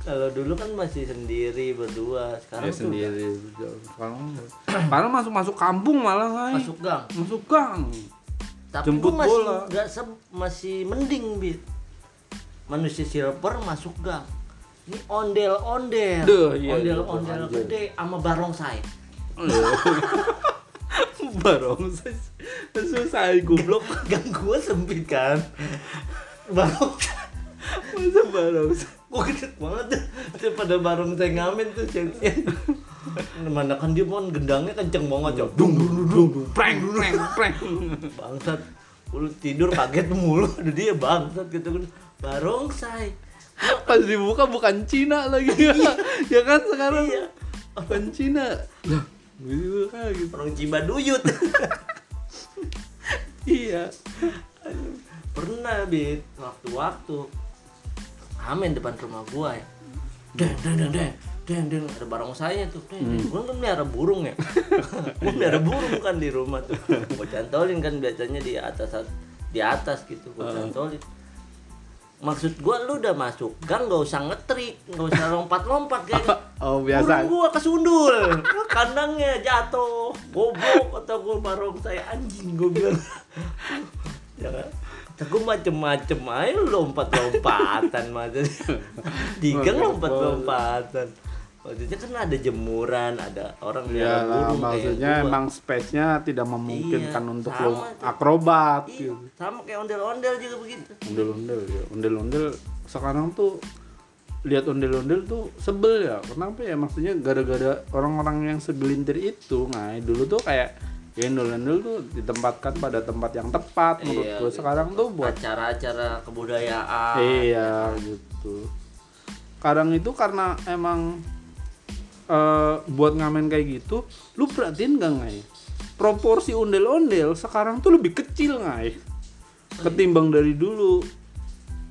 [SPEAKER 2] kalau dulu kan masih sendiri berdua sekarang
[SPEAKER 1] Ya
[SPEAKER 2] tuh
[SPEAKER 1] sendiri. Sekarang sekarang masuk masuk kampung malah Ngai.
[SPEAKER 2] masuk gang
[SPEAKER 1] masuk gang.
[SPEAKER 2] tapi
[SPEAKER 1] Jemput
[SPEAKER 2] masih
[SPEAKER 1] bola.
[SPEAKER 2] nggak se- masih mending bit manusia silver masuk gang. Ini ondel ondel.
[SPEAKER 1] Duh, iya,
[SPEAKER 2] ondel
[SPEAKER 1] iya,
[SPEAKER 2] ondel
[SPEAKER 1] anjir.
[SPEAKER 2] gede sama barongsai
[SPEAKER 1] Barong susah goblok.
[SPEAKER 2] gang gua sempit kan? Barongsai
[SPEAKER 1] Masa barong?
[SPEAKER 2] Gue gede banget pada barongsai ngamen tuh ceweknya mana kan dia mau gendangnya kenceng banget ya
[SPEAKER 1] dung dung dung dung. Prank prank prank
[SPEAKER 2] bangsat. Lu tidur kaget mulu. Ada dia bangsat gitu kan barongsai.
[SPEAKER 1] Pas dibuka bukan Cina lagi. Ya kan sekarang?
[SPEAKER 2] Iya.
[SPEAKER 1] bukan Cina. Lah dibuka gitu.
[SPEAKER 2] Orang Cibaduyut
[SPEAKER 1] iya.
[SPEAKER 2] Pernah bit. Waktu-waktu. Amin depan rumah gua ya. Deng deng deng deng. Deng deng. Ada barongsainya tuh. Deng deng. Gua kan melihara burung ya. Gua melihara burung kan di rumah tuh. Gua cantolin kan biasanya di atas di atas gitu. Gua cantolin maksud gua lu udah masuk gang gak usah ngetrik gak usah lompat-lompat kayak
[SPEAKER 1] oh biasa.
[SPEAKER 2] Burung gua kesundul. Kandangnya jatuh. Goblok atau gua barongsai anjing gua bilang. Ya kan? Kata gua macem-macem aja lompat-lompatan maksudnya di gang lompat-lompatan maksudnya kan ada jemuran ada orang
[SPEAKER 1] ya
[SPEAKER 2] burung kayak
[SPEAKER 1] maksudnya
[SPEAKER 2] gua.
[SPEAKER 1] emang space-nya tidak memungkinkan
[SPEAKER 2] Iya,
[SPEAKER 1] untuk
[SPEAKER 2] sama
[SPEAKER 1] lo akrobat
[SPEAKER 2] Iya,
[SPEAKER 1] gitu.
[SPEAKER 2] sama kayak ondel-ondel juga begitu.
[SPEAKER 1] Ondel-ondel ya. Ondel-ondel sekarang tuh lihat ondel-ondel tuh sebel ya. Kenapa ya? Maksudnya gara-gara orang-orang yang segelintir itu nah dulu tuh kayak ya ondel-ondel tuh ditempatkan pada tempat yang tepat menurut
[SPEAKER 2] Iya,
[SPEAKER 1] gue
[SPEAKER 2] gitu.
[SPEAKER 1] sekarang tuh buat
[SPEAKER 2] acara-acara kebudayaan.
[SPEAKER 1] Iya gitu. Kadang itu karena emang eh, buat ngamen kayak gitu lu perhatiin gak ngai? Proporsi ondel-ondel sekarang tuh lebih kecil ngai ketimbang dari dulu.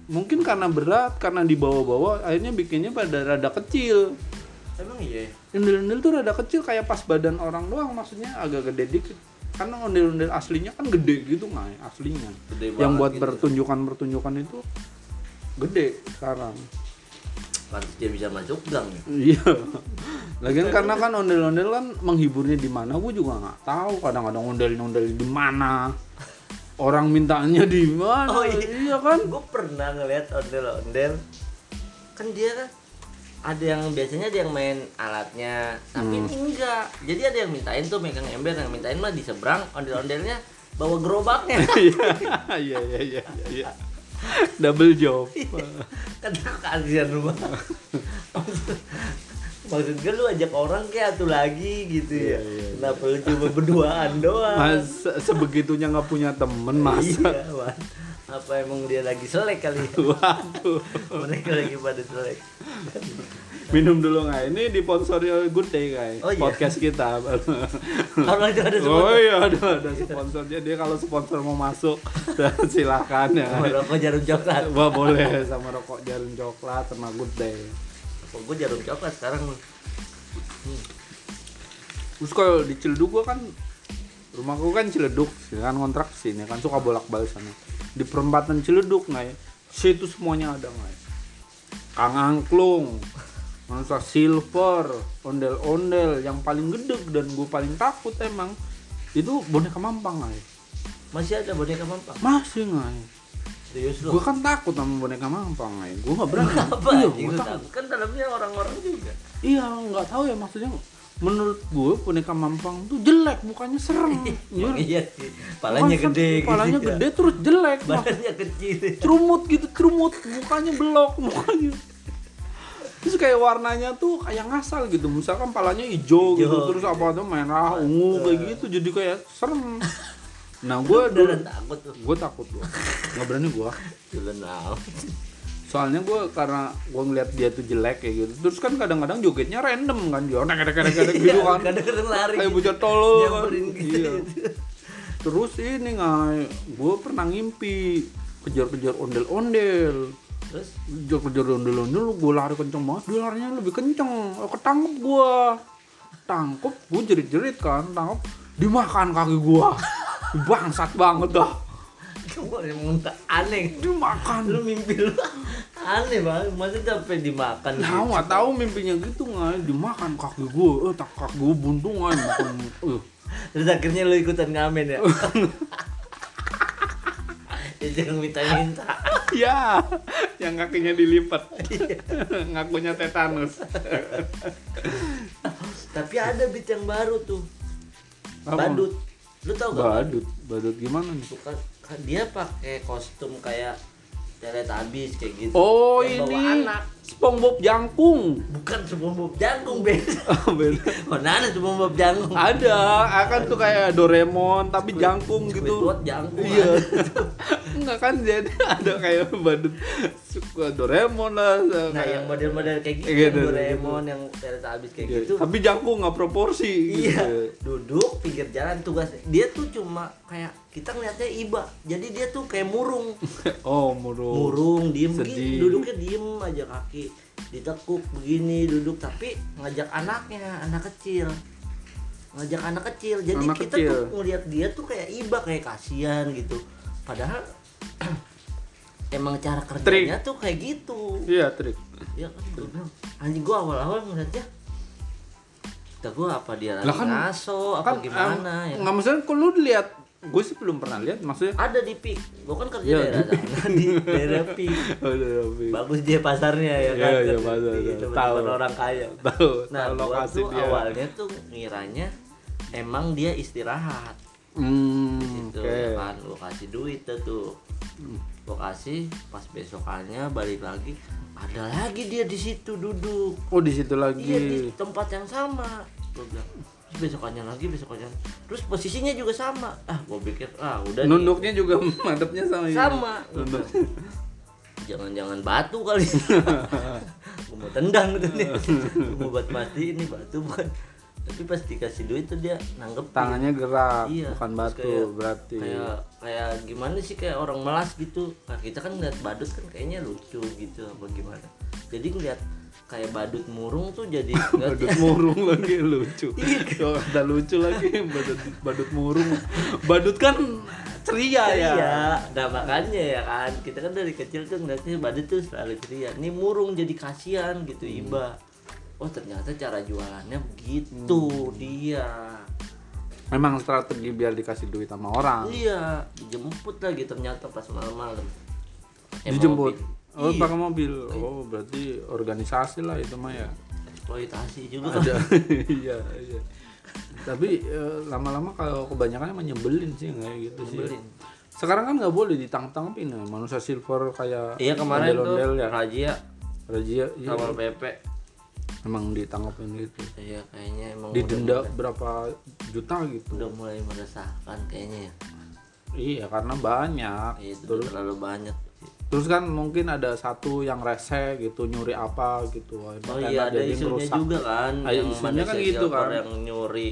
[SPEAKER 1] Mungkin karena berat karena dibawa-bawa akhirnya bikinnya pada rada kecil.
[SPEAKER 2] Emang iya?
[SPEAKER 1] Ondel-ondel tuh rada kecil kayak pas badan orang doang maksudnya agak gede dikit. Karena ondel-ondel aslinya kan gede gitu ngai aslinya.
[SPEAKER 2] Gede
[SPEAKER 1] yang buat
[SPEAKER 2] gitu.
[SPEAKER 1] pertunjukan-pertunjukan itu gede sekarang.
[SPEAKER 2] Pantes dia bisa masuk gang ya
[SPEAKER 1] Iya. Lagian karena kan ondel-ondel kan menghiburnya di mana, gue juga nggak tahu. Kadang-kadang ondel-ondel di mana, orang mintanya di mana.
[SPEAKER 2] Oh, iya.
[SPEAKER 1] kan?
[SPEAKER 2] gue pernah ngeliat ondel-ondel kan dia kan ada yang biasanya dia yang main alatnya tapi
[SPEAKER 1] Hmm.
[SPEAKER 2] ini enggak jadi ada yang mintain tuh megang ember yang mintain mah di seberang ondel-ondelnya bawa gerobaknya
[SPEAKER 1] Iya, iya, iya, iya, iya. Double job.
[SPEAKER 2] kan kasihan rumah maksud gue lu ajak orang kayak atuh lagi gitu ya
[SPEAKER 1] Iya, iya, iya.
[SPEAKER 2] kenapa lu cuma berduaan doang
[SPEAKER 1] Mas sebegitunya nggak punya temen masa.
[SPEAKER 2] iya apa emang dia lagi selek kali ya?
[SPEAKER 1] Waduh.
[SPEAKER 2] mereka lagi pada selek
[SPEAKER 1] Minum dulu nggak? Ini disponsori oleh Good Day guys.
[SPEAKER 2] Oh, iya.
[SPEAKER 1] Podcast kita.
[SPEAKER 2] kalau itu ada
[SPEAKER 1] Oh
[SPEAKER 2] semua
[SPEAKER 1] iya ada ada sponsornya dia kalau sponsor mau masuk silahkan ya.
[SPEAKER 2] rokok jarum coklat
[SPEAKER 1] Wah boleh sama rokok jarum coklat sama good day.
[SPEAKER 2] Kok gue jarum coklat sekarang
[SPEAKER 1] Terus kalau di Ciledug gua kan rumahku kan Ciledug, sih, kan kontrak sini kan suka bolak-balik sana. Di perempatan Ciledug nggak ya? Situ semuanya ada nggak ya? Kang Angklung, Manusia Silver, ondel-ondel yang paling gede dan gue paling takut emang itu boneka mampang nggak ya?
[SPEAKER 2] masih ada boneka mampang
[SPEAKER 1] Masih nggak ya?
[SPEAKER 2] Serius lu
[SPEAKER 1] Gue kan takut sama boneka mampang ya? Gue nggak berani.
[SPEAKER 2] apa
[SPEAKER 1] Iya,
[SPEAKER 2] lu
[SPEAKER 1] takut.
[SPEAKER 2] kan dalamnya orang-orang juga
[SPEAKER 1] Iya, nggak tahu ya maksudnya. Menurut gue boneka mampang tuh jelek, mukanya serem. Iya.
[SPEAKER 2] iya sih palanya gede
[SPEAKER 1] serem, palanya
[SPEAKER 2] gitu ya.
[SPEAKER 1] gede terus jelek.
[SPEAKER 2] Badannya kecil
[SPEAKER 1] Cerumut gitu, cerumut, mukanya belok, mukanya. Terus kayak warnanya tuh kayak ngasal gitu. Misalkan palanya hijau, gitu,
[SPEAKER 2] Hijau,
[SPEAKER 1] terus apa tuh merah, ungu kayak gitu, jadi kayak serem. Nah, gue dulu
[SPEAKER 2] takut tuh.
[SPEAKER 1] gue takut gue nggak berani gue soalnya gue karena gue ngeliat dia tuh jelek kayak gitu. Terus kan kadang-kadang jogetnya random kan dia nek nek nek nek gitu kan.
[SPEAKER 2] kadang-kadang lari.
[SPEAKER 1] Kayak bocah tolol kan.
[SPEAKER 2] Nyamperin gitu.
[SPEAKER 1] Iya. terus ini nggak gue pernah ngimpi kejar-kejar ondel-ondel.
[SPEAKER 2] Terus?
[SPEAKER 1] Kejar-kejar ondel-ondel gue lari kenceng banget. Dia larinya lebih kenceng. Ketangkep gue tangkep gue jerit-jerit kan. Tangkep dimakan kaki gue bangsat banget dah.
[SPEAKER 2] Emang tak aneh.
[SPEAKER 1] Dimakan.
[SPEAKER 2] Lu mimpi lu. Aneh banget masa sampai dimakan?
[SPEAKER 1] Nah,
[SPEAKER 2] gitu.
[SPEAKER 1] nggak tahu mimpinya gitu nggak. Dimakan kaki gue, eh tak kaki gue buntung nggak. Makan, eh.
[SPEAKER 2] Terus akhirnya lu ikutan ngamen ya? Ya jangan minta-minta.
[SPEAKER 1] Ya, yang kakinya dilipat, ngakunya tetanus.
[SPEAKER 2] tapi ada beat yang baru tuh
[SPEAKER 1] Apa?
[SPEAKER 2] badut. Lu tau gak
[SPEAKER 1] Badut, badut gimana nih?
[SPEAKER 2] bukan kan dia pakai kostum kayak Teletubbies kayak gitu.
[SPEAKER 1] Oh
[SPEAKER 2] Yang bawa
[SPEAKER 1] ini.
[SPEAKER 2] anak
[SPEAKER 1] SpongeBob jangkung.
[SPEAKER 2] Bukan SpongeBob jangkung beda
[SPEAKER 1] Oh, beda.
[SPEAKER 2] mana ada SpongeBob jangkung.
[SPEAKER 1] Ada akan tuh kayak Doraemon tapi jangkung gitu.
[SPEAKER 2] Squidward jangkung
[SPEAKER 1] iya. enggak kan jadi ada kayak badut. Suka Doraemon lah
[SPEAKER 2] nah
[SPEAKER 1] kayak-
[SPEAKER 2] yang model-model kayak gitu,
[SPEAKER 1] Gitu,
[SPEAKER 2] yang Doraemon yang habis kayak
[SPEAKER 1] Iya,
[SPEAKER 2] gitu.
[SPEAKER 1] tapi jangkung nggak proporsi
[SPEAKER 2] Iya,
[SPEAKER 1] gitu.
[SPEAKER 2] duduk pinggir jalan tugas. Dia tuh cuma kayak kita ngeliatnya iba. Jadi dia tuh kayak murung.
[SPEAKER 1] oh murung
[SPEAKER 2] Murung, diem
[SPEAKER 1] Sedih.
[SPEAKER 2] begini, duduknya diem aja kaki ditekuk begini duduk tapi ngajak anaknya, anak kecil. Ngajak anak kecil. Jadi
[SPEAKER 1] Anak
[SPEAKER 2] kita
[SPEAKER 1] kecil.
[SPEAKER 2] tuh ngeliat dia tuh kayak iba, kayak kasihan gitu. Padahal emang cara kerjanya tuh kayak gitu.
[SPEAKER 1] iya trik
[SPEAKER 2] Ya kan gue bilang, anjing gua awal-awal ngeliatnya Kata gua apa dia lagi
[SPEAKER 1] kan-
[SPEAKER 2] ngaso apa
[SPEAKER 1] kan
[SPEAKER 2] gimana
[SPEAKER 1] em,
[SPEAKER 2] ya
[SPEAKER 1] nggak maksudnya kok lu lihat gue sih belum pernah lihat maksudnya
[SPEAKER 2] ada di pik gua kan kerja
[SPEAKER 1] Ya,
[SPEAKER 2] daerah sana di daerah pik
[SPEAKER 1] Robi.
[SPEAKER 2] bagus dia pasarnya ya kan?
[SPEAKER 1] Iya, iya,
[SPEAKER 2] Kerja
[SPEAKER 1] pasar,
[SPEAKER 2] di
[SPEAKER 1] tahu.
[SPEAKER 2] orang kaya.
[SPEAKER 1] Tahu.
[SPEAKER 2] Nah
[SPEAKER 1] tahu lokasi
[SPEAKER 2] tuh
[SPEAKER 1] dia.
[SPEAKER 2] awalnya tuh ngiranya emang dia istirahat.
[SPEAKER 1] Hmm,
[SPEAKER 2] gitu
[SPEAKER 1] oke.
[SPEAKER 2] ya kan? Gua kasih duit tuh tuh. Gua kasih pas besokannya balik lagi ada lagi dia di situ duduk.
[SPEAKER 1] Oh di situ lagi.
[SPEAKER 2] Iya di tempat yang sama. Gue bilang terus besokannya lagi besokannya terus posisinya juga sama. Ah gue pikir ah udah nih.
[SPEAKER 1] nunduknya juga madepnya sama
[SPEAKER 2] sama. Jangan-jangan batu kali. Gue mau tendang tuh nih gue buat mati ini batu bukan. Tapi pas dikasih duit tuh dia nanggep
[SPEAKER 1] tangannya gerak
[SPEAKER 2] Iya,
[SPEAKER 1] bukan batu
[SPEAKER 2] kayak-
[SPEAKER 1] berarti.
[SPEAKER 2] kayak kayak gimana sih kayak orang melas gitu. Nah kita kan ngeliat badut kan kayaknya lucu gitu apa gimana. Jadi ngeliat kayak badut murung tuh jadi
[SPEAKER 1] badut murung lagi lucu
[SPEAKER 2] Iya.
[SPEAKER 1] Kalau kata lucu lagi badut badut murung badut kan ceria ya
[SPEAKER 2] Iya, nah makanya ya kan kita kan dari kecil tuh ngeliatnya badut tuh selalu ceria. Ini murung jadi kasihan gitu
[SPEAKER 1] Hmm.
[SPEAKER 2] iba. Oh ternyata cara jualannya begitu
[SPEAKER 1] Hmm.
[SPEAKER 2] dia.
[SPEAKER 1] memang strategi biar dikasih duit sama orang
[SPEAKER 2] Iya, dijemput lagi ternyata pas malam-malam. Eh,
[SPEAKER 1] dijemput. Oh
[SPEAKER 2] Iya,
[SPEAKER 1] pakai mobil. Oh berarti organisasi lah itu mah ya.
[SPEAKER 2] Eksploitasi juga.
[SPEAKER 1] Ada. Iya iya. Tapi eh, lama-lama kalau kebanyakan emang nyebelin sih kayak gitu sih.
[SPEAKER 2] Nyebelin.
[SPEAKER 1] sekarang kan nggak boleh ditangkap-tangkapin ya manusia silver kayak
[SPEAKER 2] Iya kemarin tuh
[SPEAKER 1] ondel-ondel ya.
[SPEAKER 2] Razia
[SPEAKER 1] Razia iya,
[SPEAKER 2] sama PP.
[SPEAKER 1] emang ditangkapin gitu.
[SPEAKER 2] Iya kayaknya emang
[SPEAKER 1] didenda
[SPEAKER 2] udah,
[SPEAKER 1] berapa juta gitu.
[SPEAKER 2] Udah mulai meresahkan kayaknya ya.
[SPEAKER 1] iya karena banyak.
[SPEAKER 2] Itu
[SPEAKER 1] terus
[SPEAKER 2] terlalu banyak.
[SPEAKER 1] Terus kan mungkin ada satu yang rese gitu nyuri apa gitu.
[SPEAKER 2] Oh iya ada
[SPEAKER 1] jadi
[SPEAKER 2] isunya
[SPEAKER 1] merusak.
[SPEAKER 2] juga kan. Yang
[SPEAKER 1] isunya kan gitu kan.
[SPEAKER 2] yang nyuri?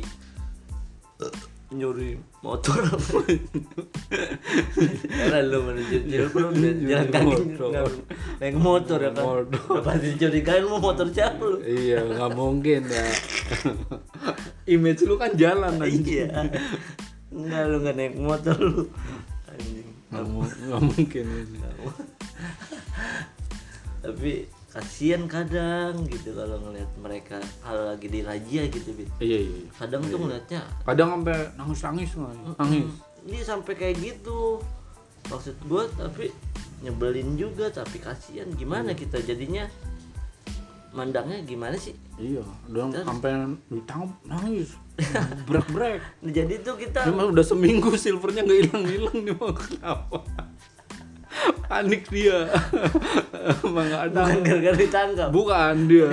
[SPEAKER 1] Nyuri
[SPEAKER 2] motor apa? Karena lu silver lu udah jalan kaki
[SPEAKER 1] Motor.
[SPEAKER 2] nggak- naik motor ya kan? Udah pasti curigain mau motor siapa lu?
[SPEAKER 1] Iya nggak mungkin ya. Image lu kan jalan aja
[SPEAKER 2] iya. Enggak lu nggak naik motor lu. Anjing
[SPEAKER 1] nggak mu- nggak mungkin
[SPEAKER 2] tapi kasihan kadang gitu kalau ngeliat mereka kalau lagi di razia gitu Bit.
[SPEAKER 1] iya iya iya.
[SPEAKER 2] kadang tuh ngeliatnya
[SPEAKER 1] kadang sampai nangis nangis nangis.
[SPEAKER 2] Ini sampai kayak gitu. Maksud gue tapi nyebelin juga tapi kasihan. Gimana kita jadinya mandangnya gimana sih?
[SPEAKER 1] Iya dong sampai ditangkap nangis. Brek brek
[SPEAKER 2] Nah, jadi tuh kita
[SPEAKER 1] Cuma udah seminggu silvernya nggak hilang hilang nih mau kenapa? Panik dia. Emang ada.
[SPEAKER 2] Bukan gara-gara ditangkap?
[SPEAKER 1] Bukan dia.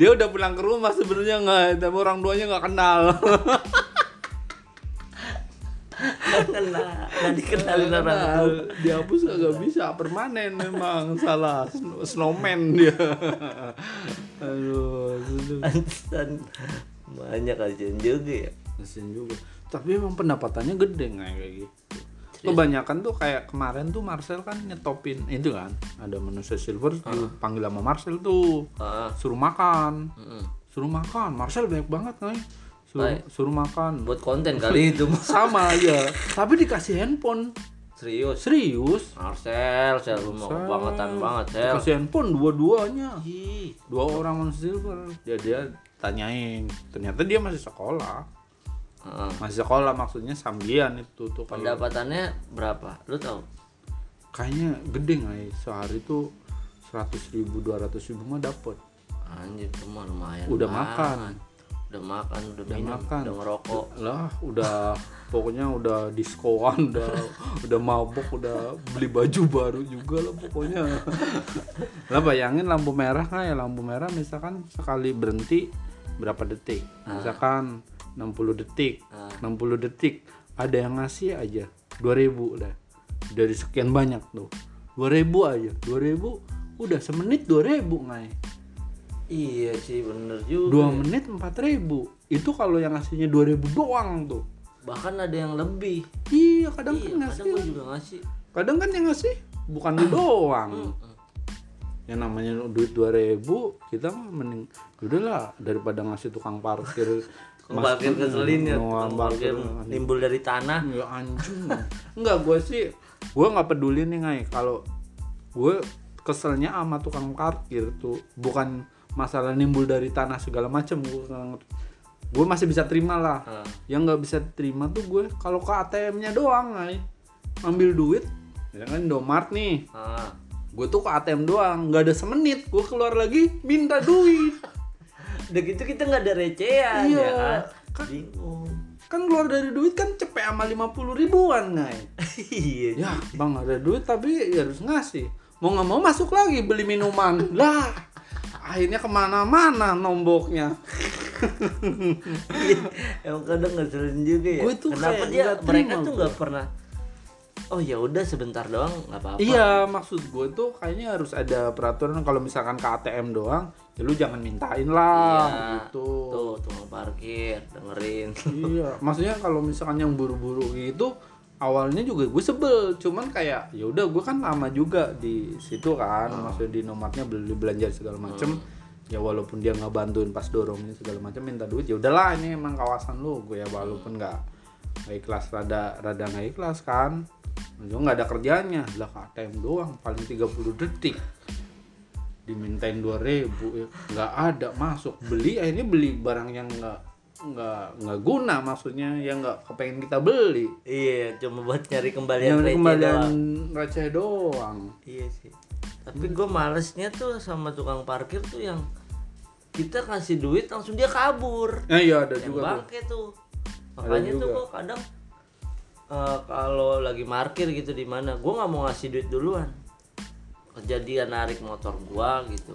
[SPEAKER 1] Dia udah pulang ke rumah sebenarnya nggak tapi orang tuanya nggak kenal
[SPEAKER 2] nggak kena nggak dikenalin orang
[SPEAKER 1] Kenal. dihapus nggak bisa permanen memang. Salah Snow- snowman dia. Aduh.
[SPEAKER 2] Pantesan banyak kasihan juga ya.
[SPEAKER 1] Kasian juga. Tapi emang pendapatannya gede nggak kayak gitu? Kebanyakan tuh kayak kemarin tuh Marcel kan nyetopin itu kan. Ada manusia silver dipanggil sama Marcel tuh.
[SPEAKER 2] Ah.
[SPEAKER 1] Suruh makan.
[SPEAKER 2] Mm-mm.
[SPEAKER 1] suruh makan. Marcel banyak banget nih suruh suruh makan.
[SPEAKER 2] Buat konten kali itu.
[SPEAKER 1] Sama aja tapi dikasih handphone.
[SPEAKER 2] Serius?
[SPEAKER 1] Serius?
[SPEAKER 2] Marcel Sel lu mau kebangetan banget Sel
[SPEAKER 1] dikasih handphone dua-duanya. Dua orang manusia silver. Dia dia tanyain. Ternyata dia masih sekolah.
[SPEAKER 2] Heeh.
[SPEAKER 1] masih sekolah maksudnya sambian itu tuh kalau
[SPEAKER 2] pendapatannya berapa? Lu tahu?
[SPEAKER 1] Kayaknya gede nggak ya? Sehari tuh seratus ribu dua ratus ribu mah dapet.
[SPEAKER 2] Anjir cuma lumayan
[SPEAKER 1] udah
[SPEAKER 2] banget.
[SPEAKER 1] makan
[SPEAKER 2] udah makan udah,
[SPEAKER 1] Udah
[SPEAKER 2] minum
[SPEAKER 1] makan.
[SPEAKER 2] udah ngerokok.
[SPEAKER 1] Lah udah pokoknya udah diskoan udah udah mabok udah beli baju baru juga lah pokoknya. Lah bayangin lampu merah kan ya lampu merah misalkan sekali berhenti berapa detik? Misalkan 60 detik
[SPEAKER 2] Ah.
[SPEAKER 1] 60 detik ada yang ngasih aja 2000 lah. Dari sekian banyak tuh 2000 aja 2000 udah semenit 2000 ngai
[SPEAKER 2] iya sih bener juga
[SPEAKER 1] dua menit 4000 itu kalau yang ngasihnya 2000 doang tuh.
[SPEAKER 2] Bahkan ada yang lebih.
[SPEAKER 1] Iya kadang
[SPEAKER 2] iya
[SPEAKER 1] kan ngasih.
[SPEAKER 2] kadang juga ngasih.
[SPEAKER 1] Kadang kan yang ngasih bukan lu doang. Yang namanya duit 2000 kita mah mending udahlah daripada ngasih tukang parkir
[SPEAKER 2] Tukang parkir keselin ya
[SPEAKER 1] Tukang
[SPEAKER 2] tukang parkir nimbul dari tanah.
[SPEAKER 1] Ya anjing. Enggak gue sih gue nggak peduli nih ngai. Kalau gue keselnya sama tukang parkir tuh bukan masalah nimbul dari tanah segala macam gue gue masih bisa terima lah.
[SPEAKER 2] Ah.
[SPEAKER 1] yang nggak bisa terima tuh gue kalau ke ATM-nya doang ngai ambil duit ya kan Indomart nih.
[SPEAKER 2] Ah.
[SPEAKER 1] gue tuh ke ATM doang nggak ada semenit gue keluar lagi minta duit.
[SPEAKER 2] Udah gitu kita nggak ada recehan
[SPEAKER 1] Iya.
[SPEAKER 2] ya kan? Bingung.
[SPEAKER 1] kan keluar dari duit kan cepet sama 50 ribuan ngai
[SPEAKER 2] iya
[SPEAKER 1] ya bang ada duit tapi ya harus ngasih. Mau nggak mau masuk lagi beli minuman. Lah akhirnya ke mana-mana nomboknya.
[SPEAKER 2] Emang kadang ngeselin juga ya.
[SPEAKER 1] Tuh
[SPEAKER 2] kenapa dia mereka tuh nggak pernah oh ya udah sebentar doang nggak apa-apa.
[SPEAKER 1] Iya maksud gue tuh kayaknya harus ada peraturan. Kalau misalkan ke ATM doang ya lu jangan mintain lah
[SPEAKER 2] Iya.
[SPEAKER 1] gitu.
[SPEAKER 2] Tuh tukang parkir dengerin.
[SPEAKER 1] Iya maksudnya kalau misalkan yang buru-buru gitu awalnya juga gue sebel cuman kayak ya udah gue kan lama juga di situ kan maksudnya di nomornya beli belanja segala macem. Ya walaupun dia nggak bantuin pas dorongnya segala macam minta duit ya udahlah ini emang kawasan lu gue ya walaupun nggak nggak ikhlas rada rada nggak ikhlas kan. Lu nggak ada kerjanya lah ATM doang paling 30 detik. Dimintain 2000 ya nggak ada masuk beli akhirnya beli barang yang nggak nggak nggak guna maksudnya yang nggak kepengen kita beli.
[SPEAKER 2] Iya cuma buat nyari kembalian receh
[SPEAKER 1] kembalian
[SPEAKER 2] doang.
[SPEAKER 1] receh doang.
[SPEAKER 2] Iya sih. Tapi gue malesnya tuh sama tukang parkir tuh yang kita kasih duit langsung dia kabur.
[SPEAKER 1] Nah iya ada
[SPEAKER 2] yang
[SPEAKER 1] juga tuh.
[SPEAKER 2] bangke tuh. Makanya tuh gue kadang eh, kalau lagi parkir gitu di mana gue nggak mau ngasih duit duluan. Kejadian narik motor gua gitu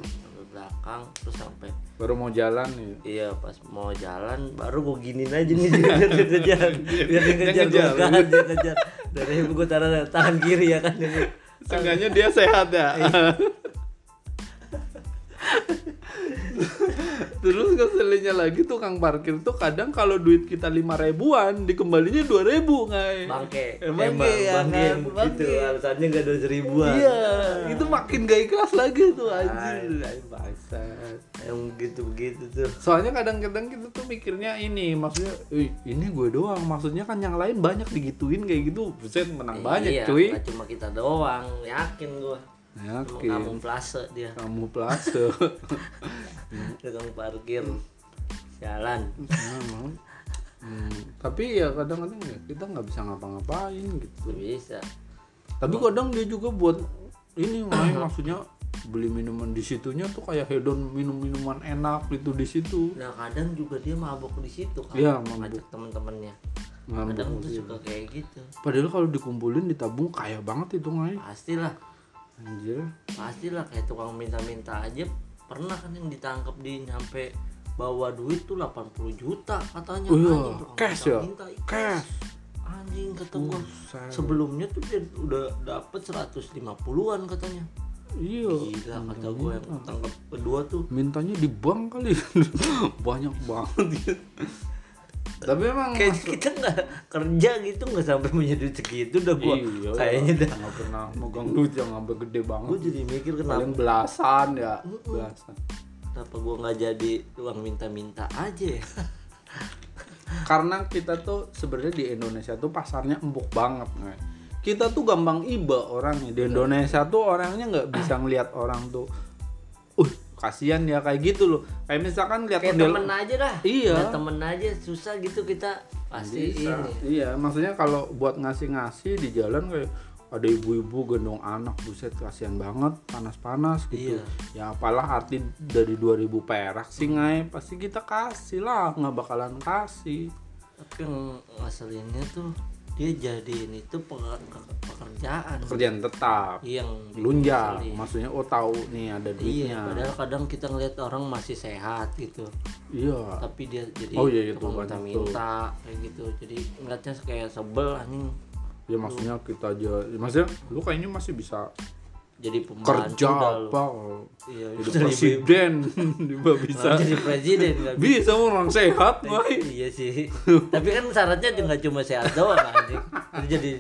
[SPEAKER 2] belakang terus sampai
[SPEAKER 1] baru mau jalan nih
[SPEAKER 2] iya pas mau jalan baru gue giniin aja nih biar dia kejar. Biar dia kejar gue
[SPEAKER 1] ngejar.
[SPEAKER 2] kan dia kejar. Dari ibu gue taruh tangan kiri ya kan jadi.
[SPEAKER 1] Seenggaknya dia sehat ya. Terus keselinnya lagi tukang parkir tuh kadang kalau duit kita lima ribuan dikembalinya dua ribu ngai.
[SPEAKER 2] bangke
[SPEAKER 1] Emang
[SPEAKER 2] emang
[SPEAKER 1] iya,
[SPEAKER 2] bangke
[SPEAKER 1] kan?
[SPEAKER 2] gitu
[SPEAKER 1] Bangke.
[SPEAKER 2] alasannya gak ada seribuan
[SPEAKER 1] Iya, itu makin gak ikhlas lagi tuh anjir. Ay, bangsat.
[SPEAKER 2] yang begitu begitu tuh
[SPEAKER 1] Soalnya kadang-kadang kita tuh mikirnya ini, maksudnya, "Ih, ini gue doang." Maksudnya kan yang lain banyak digituin kayak gitu. Buset, menang banyak,
[SPEAKER 2] iya,
[SPEAKER 1] cuy.
[SPEAKER 2] nggak cuma kita doang yakin gue
[SPEAKER 1] Yakin.
[SPEAKER 2] kamu plase dia
[SPEAKER 1] Kamu plase.
[SPEAKER 2] tukang parkir jalan
[SPEAKER 1] Emang. Hmm, tapi ya kadang-kadang ya kita nggak bisa ngapa-ngapain gitu.
[SPEAKER 2] Bisa
[SPEAKER 1] Tapi kadang dia juga buat ini main maksudnya beli minuman di situnya tuh kayak hedon minum minuman enak gitu di situ.
[SPEAKER 2] nah kadang juga dia mabok di situ kan
[SPEAKER 1] Iya,
[SPEAKER 2] ngajak temen-temennya
[SPEAKER 1] Ngambek
[SPEAKER 2] kadang tuh suka kayak gitu
[SPEAKER 1] Padahal kalau dikumpulin ditabung kaya banget itu ngai.
[SPEAKER 2] pastilah
[SPEAKER 1] Anjir.
[SPEAKER 2] pastilah kayak tukang minta-minta aja pernah kan yang ditangkap di nyampe bawa duit tuh 80 juta katanya
[SPEAKER 1] iya,
[SPEAKER 2] Anjing, tukang
[SPEAKER 1] cash ya?
[SPEAKER 2] ih,
[SPEAKER 1] Cash.
[SPEAKER 2] anjing kata gua
[SPEAKER 1] Buset.
[SPEAKER 2] sebelumnya tuh dia udah dapet 150-an katanya
[SPEAKER 1] Iya.
[SPEAKER 2] gila kata gua yang tangkap kedua tuh
[SPEAKER 1] Mintanya di bank kali. Banyak banget. Tapi emang
[SPEAKER 2] kayak kita nggak kerja gitu nggak sampai duit segitu udah gua
[SPEAKER 1] Iya,
[SPEAKER 2] kayaknya dah.
[SPEAKER 1] nggak pernah. Megang duit yang sampai gede banget.
[SPEAKER 2] gua jadi mikir kenapa
[SPEAKER 1] paling belasan ya belasan.
[SPEAKER 2] Kenapa gua nggak jadi uang minta-minta aja ya?
[SPEAKER 1] Karena kita tuh sebenarnya di Indonesia tuh pasarnya empuk banget Ngai. kita tuh gampang iba orangnya. Di Indonesia tuh orangnya nggak bisa ngelihat orang tuh uh kasihan ya kayak gitu loh. Kayak misalkan lihat
[SPEAKER 2] kayak
[SPEAKER 1] ondel-
[SPEAKER 2] temen aja dah.
[SPEAKER 1] Iya.
[SPEAKER 2] Lihat temen aja susah gitu kita pasti
[SPEAKER 1] Bisa.
[SPEAKER 2] ini.
[SPEAKER 1] Iya maksudnya kalau buat ngasih-ngasih di jalan kayak ada ibu-ibu gendong anak buset kasihan banget panas-panas gitu.
[SPEAKER 2] Iya.
[SPEAKER 1] ya apalah arti dari 2000 perak sih ngai. Pasti kita kasih lah nggak bakalan kasih.
[SPEAKER 2] Tapi yang ngeselinnya tuh dia jadiin itu peker- ke- pekerjaan.
[SPEAKER 1] Pekerjaan tetap.
[SPEAKER 2] Yang
[SPEAKER 1] lunjang maksudnya oh tahu nih ada
[SPEAKER 2] iya
[SPEAKER 1] duitnya.
[SPEAKER 2] padahal kadang kita ngeliat orang masih sehat gitu.
[SPEAKER 1] Iya.
[SPEAKER 2] Tapi dia jadi
[SPEAKER 1] Oh, iya, itu
[SPEAKER 2] tukang
[SPEAKER 1] banyak
[SPEAKER 2] minta kayak gitu. Jadi ngeliatnya kayak sebel anjing.
[SPEAKER 1] Ya maksudnya kita aja maksudnya lu kayaknya masih bisa
[SPEAKER 2] jadi pembantu
[SPEAKER 1] kerja apa?
[SPEAKER 2] Iya
[SPEAKER 1] jadi presiden. Juga bisa.
[SPEAKER 2] Jadi presiden nggak bisa
[SPEAKER 1] bisa. orang sehat boy.
[SPEAKER 2] Iya sih. Tapi kan syaratnya nggak cuma sehat doang anjing. Jadi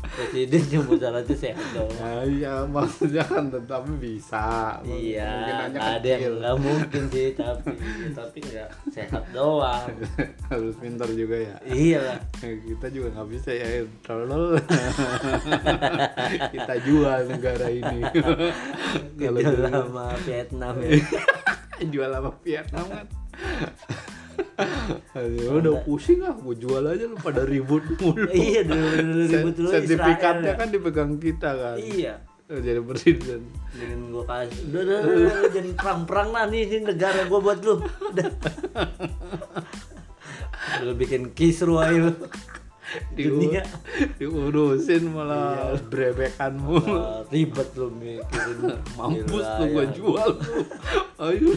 [SPEAKER 2] presiden cuma syaratnya sehat doang
[SPEAKER 1] ya, iya maksudnya kan tetapi bisa.
[SPEAKER 2] Iya
[SPEAKER 1] mungkin
[SPEAKER 2] nggak ada yang nggak mungkin sih tapi tapi nggak sehat doang.
[SPEAKER 1] Harus pintar juga ya.
[SPEAKER 2] Iya lah
[SPEAKER 1] kita juga nggak bisa ya tolol. Kita jual negara ini. Jual
[SPEAKER 2] lama Vietnam ya.
[SPEAKER 1] Jual apa Vietnam kan Aduh, udah pusing ah, gue jual aja lu pada ribut mulu.
[SPEAKER 2] iya dulu ribut dulu
[SPEAKER 1] Sertifikatnya kan dipegang kita kan.
[SPEAKER 2] ya. iya
[SPEAKER 1] Oh, Jadi presiden.
[SPEAKER 2] dengan gua kasih udah udah, udah, udah, udah, jangan perang perang lah nih ini negara gua buat lu udah lu bikin kisru aja lu dunia
[SPEAKER 1] diurusin malah brebekanmu.
[SPEAKER 2] Ah, ribet lu mikirin
[SPEAKER 1] Mampus lu gua
[SPEAKER 2] ya.
[SPEAKER 1] jual lu. Ayo.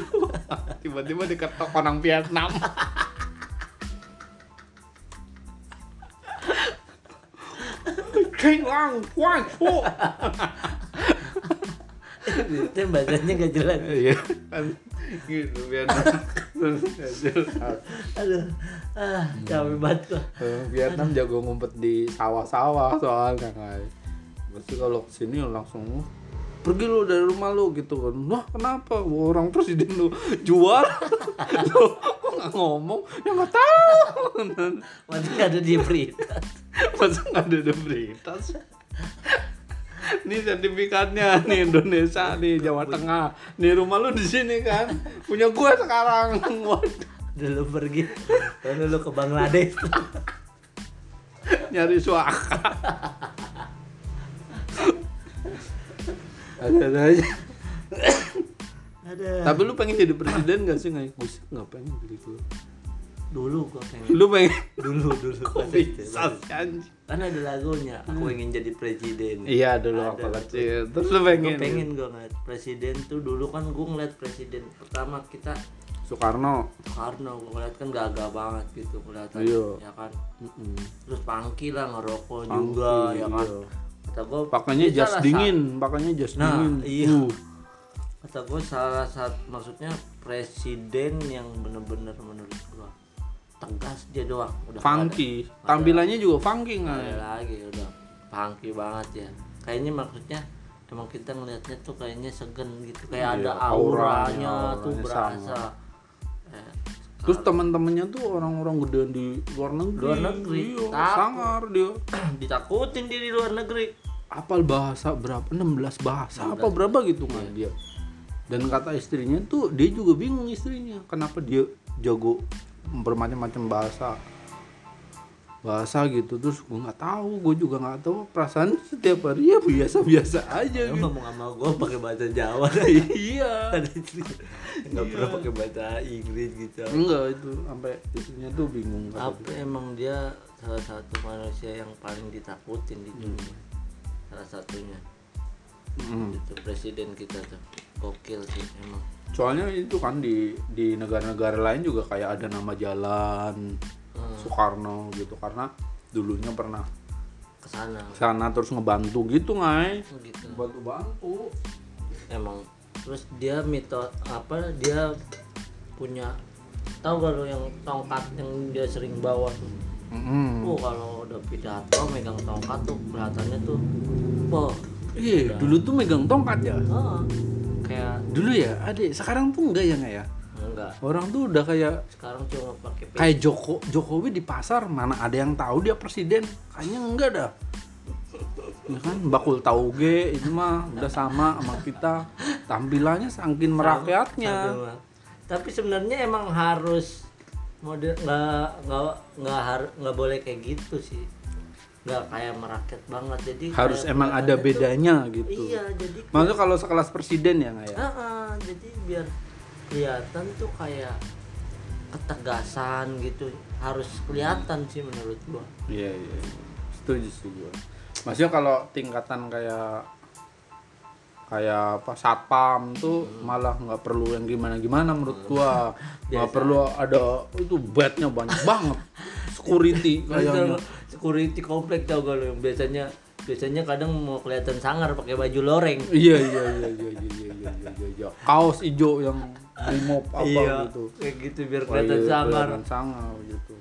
[SPEAKER 1] Tiba-tiba diketok orang Vietnam. Keng lang, fu.
[SPEAKER 2] itu bahasanya gak jelas
[SPEAKER 1] Iya kan gitu Vietnam. Nggak jelas.
[SPEAKER 2] aduh ah capek banget gua
[SPEAKER 1] Vietnam jago ngumpet di sawah-sawah soalnya kan. Pasti kalau ke sini langsung "Oh, pergi lu dari rumah lu gitu kan. Wah kenapa? Orang presiden lu jual. Lu kok nggak ngomong? Ya nggak tahu.
[SPEAKER 2] masih nggak ada di berita
[SPEAKER 1] Masa nggak ada di berita sih? Nih sertifikatnya nih Indonesia nih Jawa Tengah. Nih rumah lu di sini kan. Punya gua sekarang. Waduh.
[SPEAKER 2] dulu pergi lalu lu ke Bangladesh
[SPEAKER 1] nyari suaka ada aja
[SPEAKER 2] ada
[SPEAKER 1] tapi lu pengen jadi presiden gak sih nggak gue sih nggak pengen gitu
[SPEAKER 2] dulu gua pengen
[SPEAKER 1] lu pengen
[SPEAKER 2] dulu dulu.
[SPEAKER 1] Kok bisa
[SPEAKER 2] kan ada lagunya aku ingin jadi presiden.
[SPEAKER 1] Iya dulu
[SPEAKER 2] Ada.
[SPEAKER 1] apa kecil. Terus lu pengen?
[SPEAKER 2] pengen gue ngeliat presiden tuh dulu kan gue ngeliat presiden pertama kita
[SPEAKER 1] Soekarno.
[SPEAKER 2] Soekarno gue ngeliat kan gagah banget gitu kelihatan
[SPEAKER 1] Iya.
[SPEAKER 2] ya kan? Terus pangki lah ngerokok
[SPEAKER 1] Pangki,
[SPEAKER 2] juga ya kan?
[SPEAKER 1] iya.
[SPEAKER 2] kata gue
[SPEAKER 1] pakainya jas dingin pakainya jas
[SPEAKER 2] Nah,
[SPEAKER 1] dingin.
[SPEAKER 2] iya.
[SPEAKER 1] Uh,
[SPEAKER 2] kata gue salah satu maksudnya presiden yang bener-bener menurut tegas dia doang. Udah
[SPEAKER 1] funky.
[SPEAKER 2] Ada-
[SPEAKER 1] tampilannya juga funky
[SPEAKER 2] nggak? Ada lagi udah. Funky banget ya. Kayaknya maksudnya emang kita ngelihatnya tuh kayaknya segen gitu. Kayak
[SPEAKER 1] Iya,
[SPEAKER 2] ada
[SPEAKER 1] auranya,
[SPEAKER 2] auranya, tuh berasa. Eh,
[SPEAKER 1] terus teman-temannya tuh orang-orang gedean di luar negeri.
[SPEAKER 2] Luar negeri.
[SPEAKER 1] iya,
[SPEAKER 2] Takut.
[SPEAKER 1] sangar dia.
[SPEAKER 2] Ditakutin dia di luar negeri.
[SPEAKER 1] Apal bahasa berapa? 16 bahasa apa berapa gitu kan dia. Dan kata istrinya tuh dia juga bingung istrinya kenapa dia jago bermacam-macam bahasa. Bahasa gitu terus gue nggak tahu gue juga nggak tahu perasaan setiap hari. Ya biasa-biasa aja
[SPEAKER 2] Lu
[SPEAKER 1] gitu.
[SPEAKER 2] ngomong sama gue pakai bahasa Jawa.
[SPEAKER 1] Iya.
[SPEAKER 2] Nggak pernah pakai bahasa Inggris gitu.
[SPEAKER 1] Enggak itu sampai istrinya tuh bingung.
[SPEAKER 2] Apa emang dia salah satu manusia yang paling ditakutin di dunia? Salah satunya.
[SPEAKER 1] Dia. Mm.
[SPEAKER 2] itu presiden kita tuh. Gokil sih emang
[SPEAKER 1] soalnya itu kan di di negara-negara lain juga kayak ada nama jalan
[SPEAKER 2] Hmm,
[SPEAKER 1] Soekarno gitu. Karena dulunya pernah
[SPEAKER 2] ke
[SPEAKER 1] sana sana. terus ngebantu gitu ngai.
[SPEAKER 2] Gitu.
[SPEAKER 1] Bantu bantu
[SPEAKER 2] emang. Terus dia mitos apa dia punya tahu lo yang tongkat yang dia sering bawa tuh? Oh kalau udah pidato megang tongkat tuh kelihatannya tuh wah.
[SPEAKER 1] Iya dulu tuh megang tongkat ya?
[SPEAKER 2] Ah, kayak
[SPEAKER 1] dulu ya adik sekarang tuh enggak ya nggak ya?
[SPEAKER 2] Enggak.
[SPEAKER 1] Orang tuh udah kayak
[SPEAKER 2] sekarang cuma pakai
[SPEAKER 1] kayak Joko Jokowi di pasar mana ada yang tahu dia presiden. Kayaknya enggak dah. Ya kan bakul tauge itu mah udah sama sama kita. Tampilannya saking merakyatnya.
[SPEAKER 2] tapi sebenarnya emang harus model nggak nggak nggak harus nggak boleh kayak gitu sih nggak kayak merakyat banget jadi
[SPEAKER 1] harus emang ada bedanya gitu.
[SPEAKER 2] Iya jadi
[SPEAKER 1] maksudnya kalau sekelas presiden ya nggak ya?
[SPEAKER 2] Ah, ah, jadi biar kelihatan tuh kayak ketegasan gitu. Harus kelihatan sih menurut gua.
[SPEAKER 1] Iya iya iya. setuju sih gue maksudnya kalau tingkatan kayak kayak apa satpam tuh malah nggak perlu yang gimana gimana menurut gua. Nggak perlu ada itu bednya banyak banget. Security kayaknya
[SPEAKER 2] security komplek tau gak lo yang biasanya biasanya kadang mau kelihatan sangar pakai baju loreng.
[SPEAKER 1] Iya iya iya iya iya iya iya iya iya kaos hijau yang remove apa gitu.
[SPEAKER 2] kayak gitu biar
[SPEAKER 1] Oh,
[SPEAKER 2] kelihatan
[SPEAKER 1] iya,
[SPEAKER 2] sangar.
[SPEAKER 1] sangar gitu.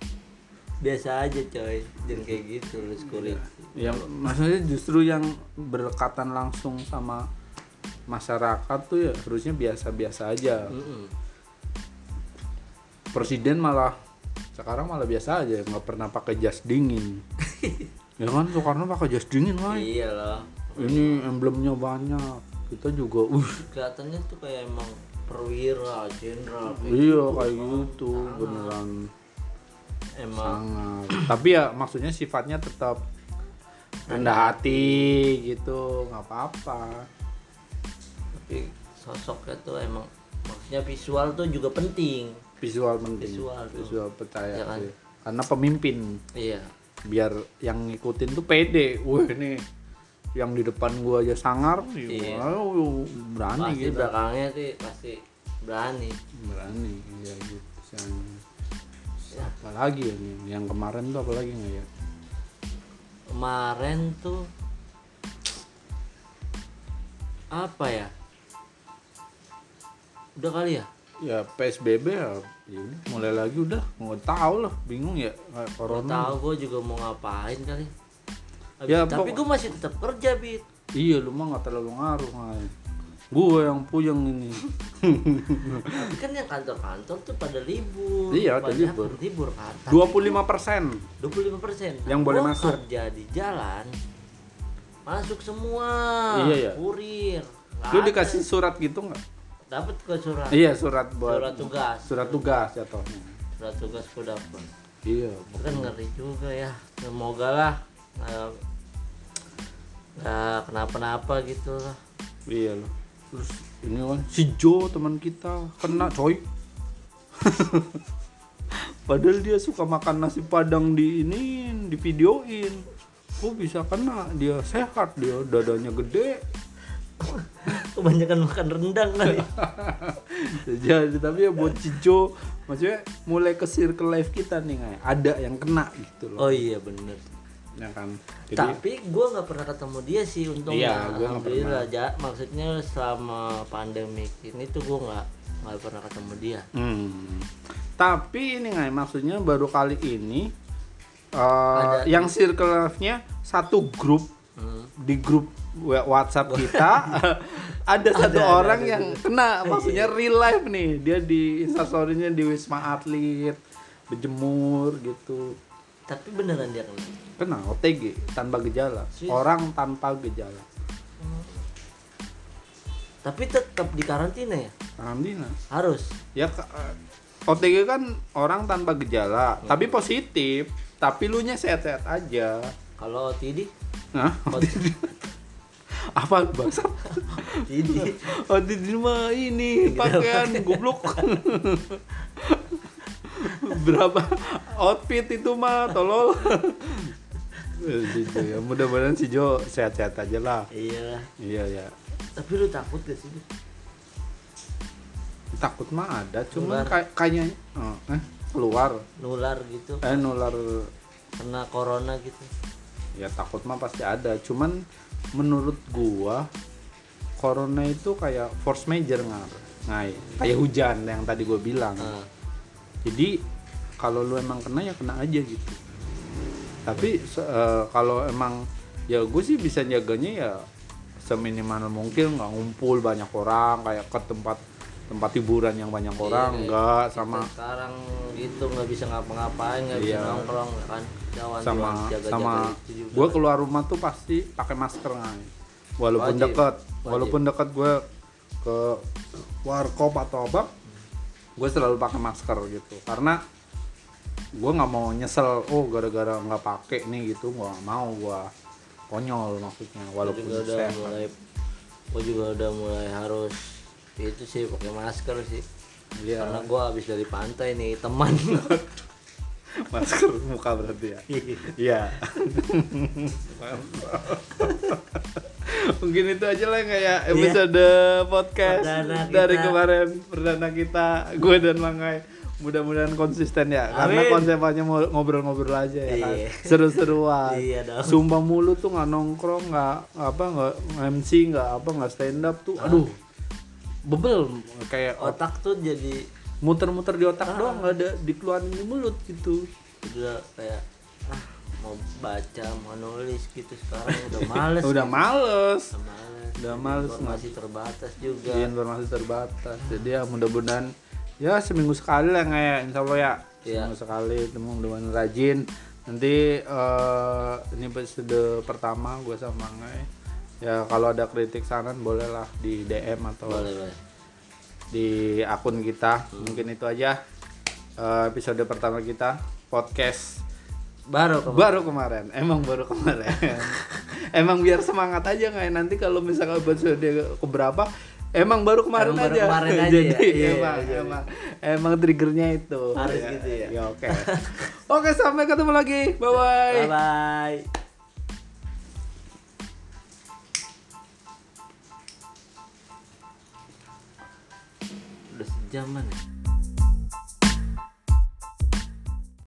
[SPEAKER 2] Biasa aja coy. Jangan kayak gitu lo security.
[SPEAKER 1] Ya maksudnya justru yang berdekatan langsung sama masyarakat tuh ya harusnya biasa-biasa aja.
[SPEAKER 2] Mm-mm.
[SPEAKER 1] presiden malah sekarang malah biasa aja nggak pernah pakai jas dingin. Ya kan Soekarno pakai jas dingin wah
[SPEAKER 2] iya lah.
[SPEAKER 1] Ini emblemnya banyak. Kita juga uh.
[SPEAKER 2] Kelihatannya tuh kayak emang perwira jenderal.
[SPEAKER 1] Iya kayak gitu beneran.
[SPEAKER 2] Emang.
[SPEAKER 1] Sangat. Tapi ya maksudnya sifatnya tetap rendah hati. gitu nggak apa-apa.
[SPEAKER 2] Tapi sosoknya tuh emang maksudnya visual tuh juga penting
[SPEAKER 1] visual penting.
[SPEAKER 2] Visual
[SPEAKER 1] visual percaya
[SPEAKER 2] Ya kan?
[SPEAKER 1] sih. karena pemimpin.
[SPEAKER 2] Iya.
[SPEAKER 1] Biar yang ngikutin tuh pede. Wah ini yang di depan gua aja sangar.
[SPEAKER 2] Iya.
[SPEAKER 1] wow, berani
[SPEAKER 2] pasti
[SPEAKER 1] gitu
[SPEAKER 2] belakangnya sih pasti berani.
[SPEAKER 1] Berani. Ya gitu yang apa lagi ya nih yang kemarin tuh apa lagi nggak ya?
[SPEAKER 2] Kemarin tuh apa ya? Udah kali ya?
[SPEAKER 1] Ya PSBB ya ya udah, mulai lagi udah. Nggak tahu lah bingung ya. Corona.
[SPEAKER 2] tahu gue juga mau ngapain kali.
[SPEAKER 1] Ya,
[SPEAKER 2] tapi gue masih tetap kerja bit.
[SPEAKER 1] Iya lu mah nggak terlalu ngaruh Ngai. gua yang puyeng ini.
[SPEAKER 2] Tapi kan yang kantor-kantor tuh pada libur.
[SPEAKER 1] Iya, pada libur.
[SPEAKER 2] libur kan
[SPEAKER 1] 25 persen.
[SPEAKER 2] 25 persen.
[SPEAKER 1] Yang boleh masuk.
[SPEAKER 2] kerja di jalan masuk semua.
[SPEAKER 1] Iya, iya.
[SPEAKER 2] kurir.
[SPEAKER 1] Lu dikasih surat gitu nggak
[SPEAKER 2] dapat ke surat?
[SPEAKER 1] Iya surat buat
[SPEAKER 2] surat tugas.
[SPEAKER 1] Surat tugas jatuhnya
[SPEAKER 2] surat tugas gue dapat
[SPEAKER 1] iya.
[SPEAKER 2] Kan ngeri juga ya. Semoga lah nggak nggak kenapa-napa gitu lah.
[SPEAKER 1] Iya loh. Terus ini kan si Jo teman kita kena coy. Padahal dia suka makan nasi padang di ini di videoin. Kok bisa kena? Dia sehat dia dadanya gede
[SPEAKER 2] kebanyakan makan rendang kali.
[SPEAKER 1] Jadi tapi ya buat Cijo maksudnya mulai ke circle life kita nih Ngai. ada yang kena gitu loh.
[SPEAKER 2] Oh iya bener.
[SPEAKER 1] Ya kan? Jadi
[SPEAKER 2] tapi gue nggak pernah ketemu dia sih untungnya
[SPEAKER 1] Iya, gua
[SPEAKER 2] alhamdulillah ja, maksudnya selama pandemi ini tuh gue nggak nggak pernah ketemu dia.
[SPEAKER 1] Hmm. Tapi ini nggak maksudnya baru kali ini
[SPEAKER 2] Ada-
[SPEAKER 1] yang circle life-nya satu grup
[SPEAKER 2] Hmm.
[SPEAKER 1] di grup WhatsApp kita. Ada satu
[SPEAKER 2] ada,
[SPEAKER 1] orang
[SPEAKER 2] ada,
[SPEAKER 1] yang
[SPEAKER 2] ada.
[SPEAKER 1] kena maksudnya real life nih. Dia di instastorynya di Wisma Atlet berjemur gitu.
[SPEAKER 2] Tapi beneran dia kena?
[SPEAKER 1] Kena OTG tanpa gejala.
[SPEAKER 2] Serius?
[SPEAKER 1] orang tanpa gejala.
[SPEAKER 2] Tapi tetap di karantina ya?
[SPEAKER 1] Karantina.
[SPEAKER 2] Harus?
[SPEAKER 1] Ya eh, OTG kan orang tanpa gejala.
[SPEAKER 2] Hmm.
[SPEAKER 1] tapi positif. Tapi lu nya sehat-sehat aja.
[SPEAKER 2] Kalau OTD
[SPEAKER 1] Nah,
[SPEAKER 2] OTD
[SPEAKER 1] apa bangsa?
[SPEAKER 2] OTD
[SPEAKER 1] OTG mah ini pakaian goblok. Berapa outfit itu mah tolol. Jo ya mudah-mudahan si Jo sehat-sehat aja lah.
[SPEAKER 2] iya
[SPEAKER 1] Iya ya.
[SPEAKER 2] tapi lu takut gak sih?
[SPEAKER 1] Takut mah ada, cuma kayaknya eh, eh, keluar
[SPEAKER 2] nular gitu
[SPEAKER 1] eh nular
[SPEAKER 2] kena corona gitu
[SPEAKER 1] ya takut mah pasti ada cuman menurut gua corona itu kayak force major ngar. Ngai kayak hujan yang tadi gua bilang.
[SPEAKER 2] Ah,
[SPEAKER 1] jadi kalau lu emang kena ya kena aja gitu. Tapi eh, kalau emang ya gue sih bisa jaganya ya seminimal mungkin nggak ngumpul banyak orang kayak ke tempat tempat hiburan yang banyak orang
[SPEAKER 2] Iya,
[SPEAKER 1] enggak sama
[SPEAKER 2] sekarang gitu nggak bisa ngapa-ngapain nggak bisa
[SPEAKER 1] Iya.
[SPEAKER 2] nongkrong ya kan Jangan
[SPEAKER 1] sama
[SPEAKER 2] jaga-jaga
[SPEAKER 1] sama
[SPEAKER 2] itu juga.
[SPEAKER 1] gue keluar rumah tuh pasti pakai masker ngai walaupun
[SPEAKER 2] Wajib.
[SPEAKER 1] deket
[SPEAKER 2] Wajib.
[SPEAKER 1] walaupun deket gue ke warkop atau apa gue selalu pakai masker gitu karena gue nggak mau nyesel oh gara-gara nggak pakai nih gitu gua nggak mau gua konyol maksudnya walaupun
[SPEAKER 2] juga udah
[SPEAKER 1] sehat
[SPEAKER 2] mulai gue juga udah mulai harus itu sih pakai masker sih.
[SPEAKER 1] Iya.
[SPEAKER 2] karena gue habis dari pantai nih teman.
[SPEAKER 1] Masker muka berarti ya? Iya. Mungkin itu aja lah kayak episode podcast
[SPEAKER 2] Perdana
[SPEAKER 1] dari
[SPEAKER 2] kita.
[SPEAKER 1] kemarin. Perdana kita gue dan Mangai mudah-mudahan konsisten ya karena
[SPEAKER 2] Amin.
[SPEAKER 1] konsepnya mau ngobrol-ngobrol aja ya kan?
[SPEAKER 2] Iya.
[SPEAKER 1] seru-seruan.
[SPEAKER 2] Iya dong.
[SPEAKER 1] sumpah mulu tuh nggak nongkrong nggak apa nggak MC nggak apa nggak stand up tuh aduh bebel kayak
[SPEAKER 2] otak tuh jadi
[SPEAKER 1] muter-muter di
[SPEAKER 2] Ah.
[SPEAKER 1] otak doang nggak ada dikeluarin di mulut gitu.
[SPEAKER 2] Udah kayak ah mau baca mau nulis gitu sekarang udah males
[SPEAKER 1] udah males.
[SPEAKER 2] Udah males.
[SPEAKER 1] Udah males
[SPEAKER 2] informasi terbatas juga.
[SPEAKER 1] Iya, informasi terbatas. Jadi ya mudah-mudahan ya seminggu sekali lah kayak insya Allah ya
[SPEAKER 2] Iya.
[SPEAKER 1] seminggu sekali temu dengan rajin. Nanti eh, ini episode pertama gue sama Ngai ya kalau ada kritik saran bolehlah di DM atau
[SPEAKER 2] boleh boleh.
[SPEAKER 1] di akun kita. Mungkin itu aja eh, episode pertama kita podcast
[SPEAKER 2] baru kemarin.
[SPEAKER 1] baru kemarin. Emang baru kemarin. Emang biar semangat aja nggak? Nanti kalau misalkan episode keberapa emang baru kemarin
[SPEAKER 2] Emang baru
[SPEAKER 1] aja.
[SPEAKER 2] kemarin aja
[SPEAKER 1] jadi
[SPEAKER 2] ya? Iya,
[SPEAKER 1] emang
[SPEAKER 2] iya.
[SPEAKER 1] emang emang triggernya itu.
[SPEAKER 2] Harus gitu ya?
[SPEAKER 1] oke. Oke sampai ketemu lagi. Bye bye
[SPEAKER 2] bye bye sejaman ya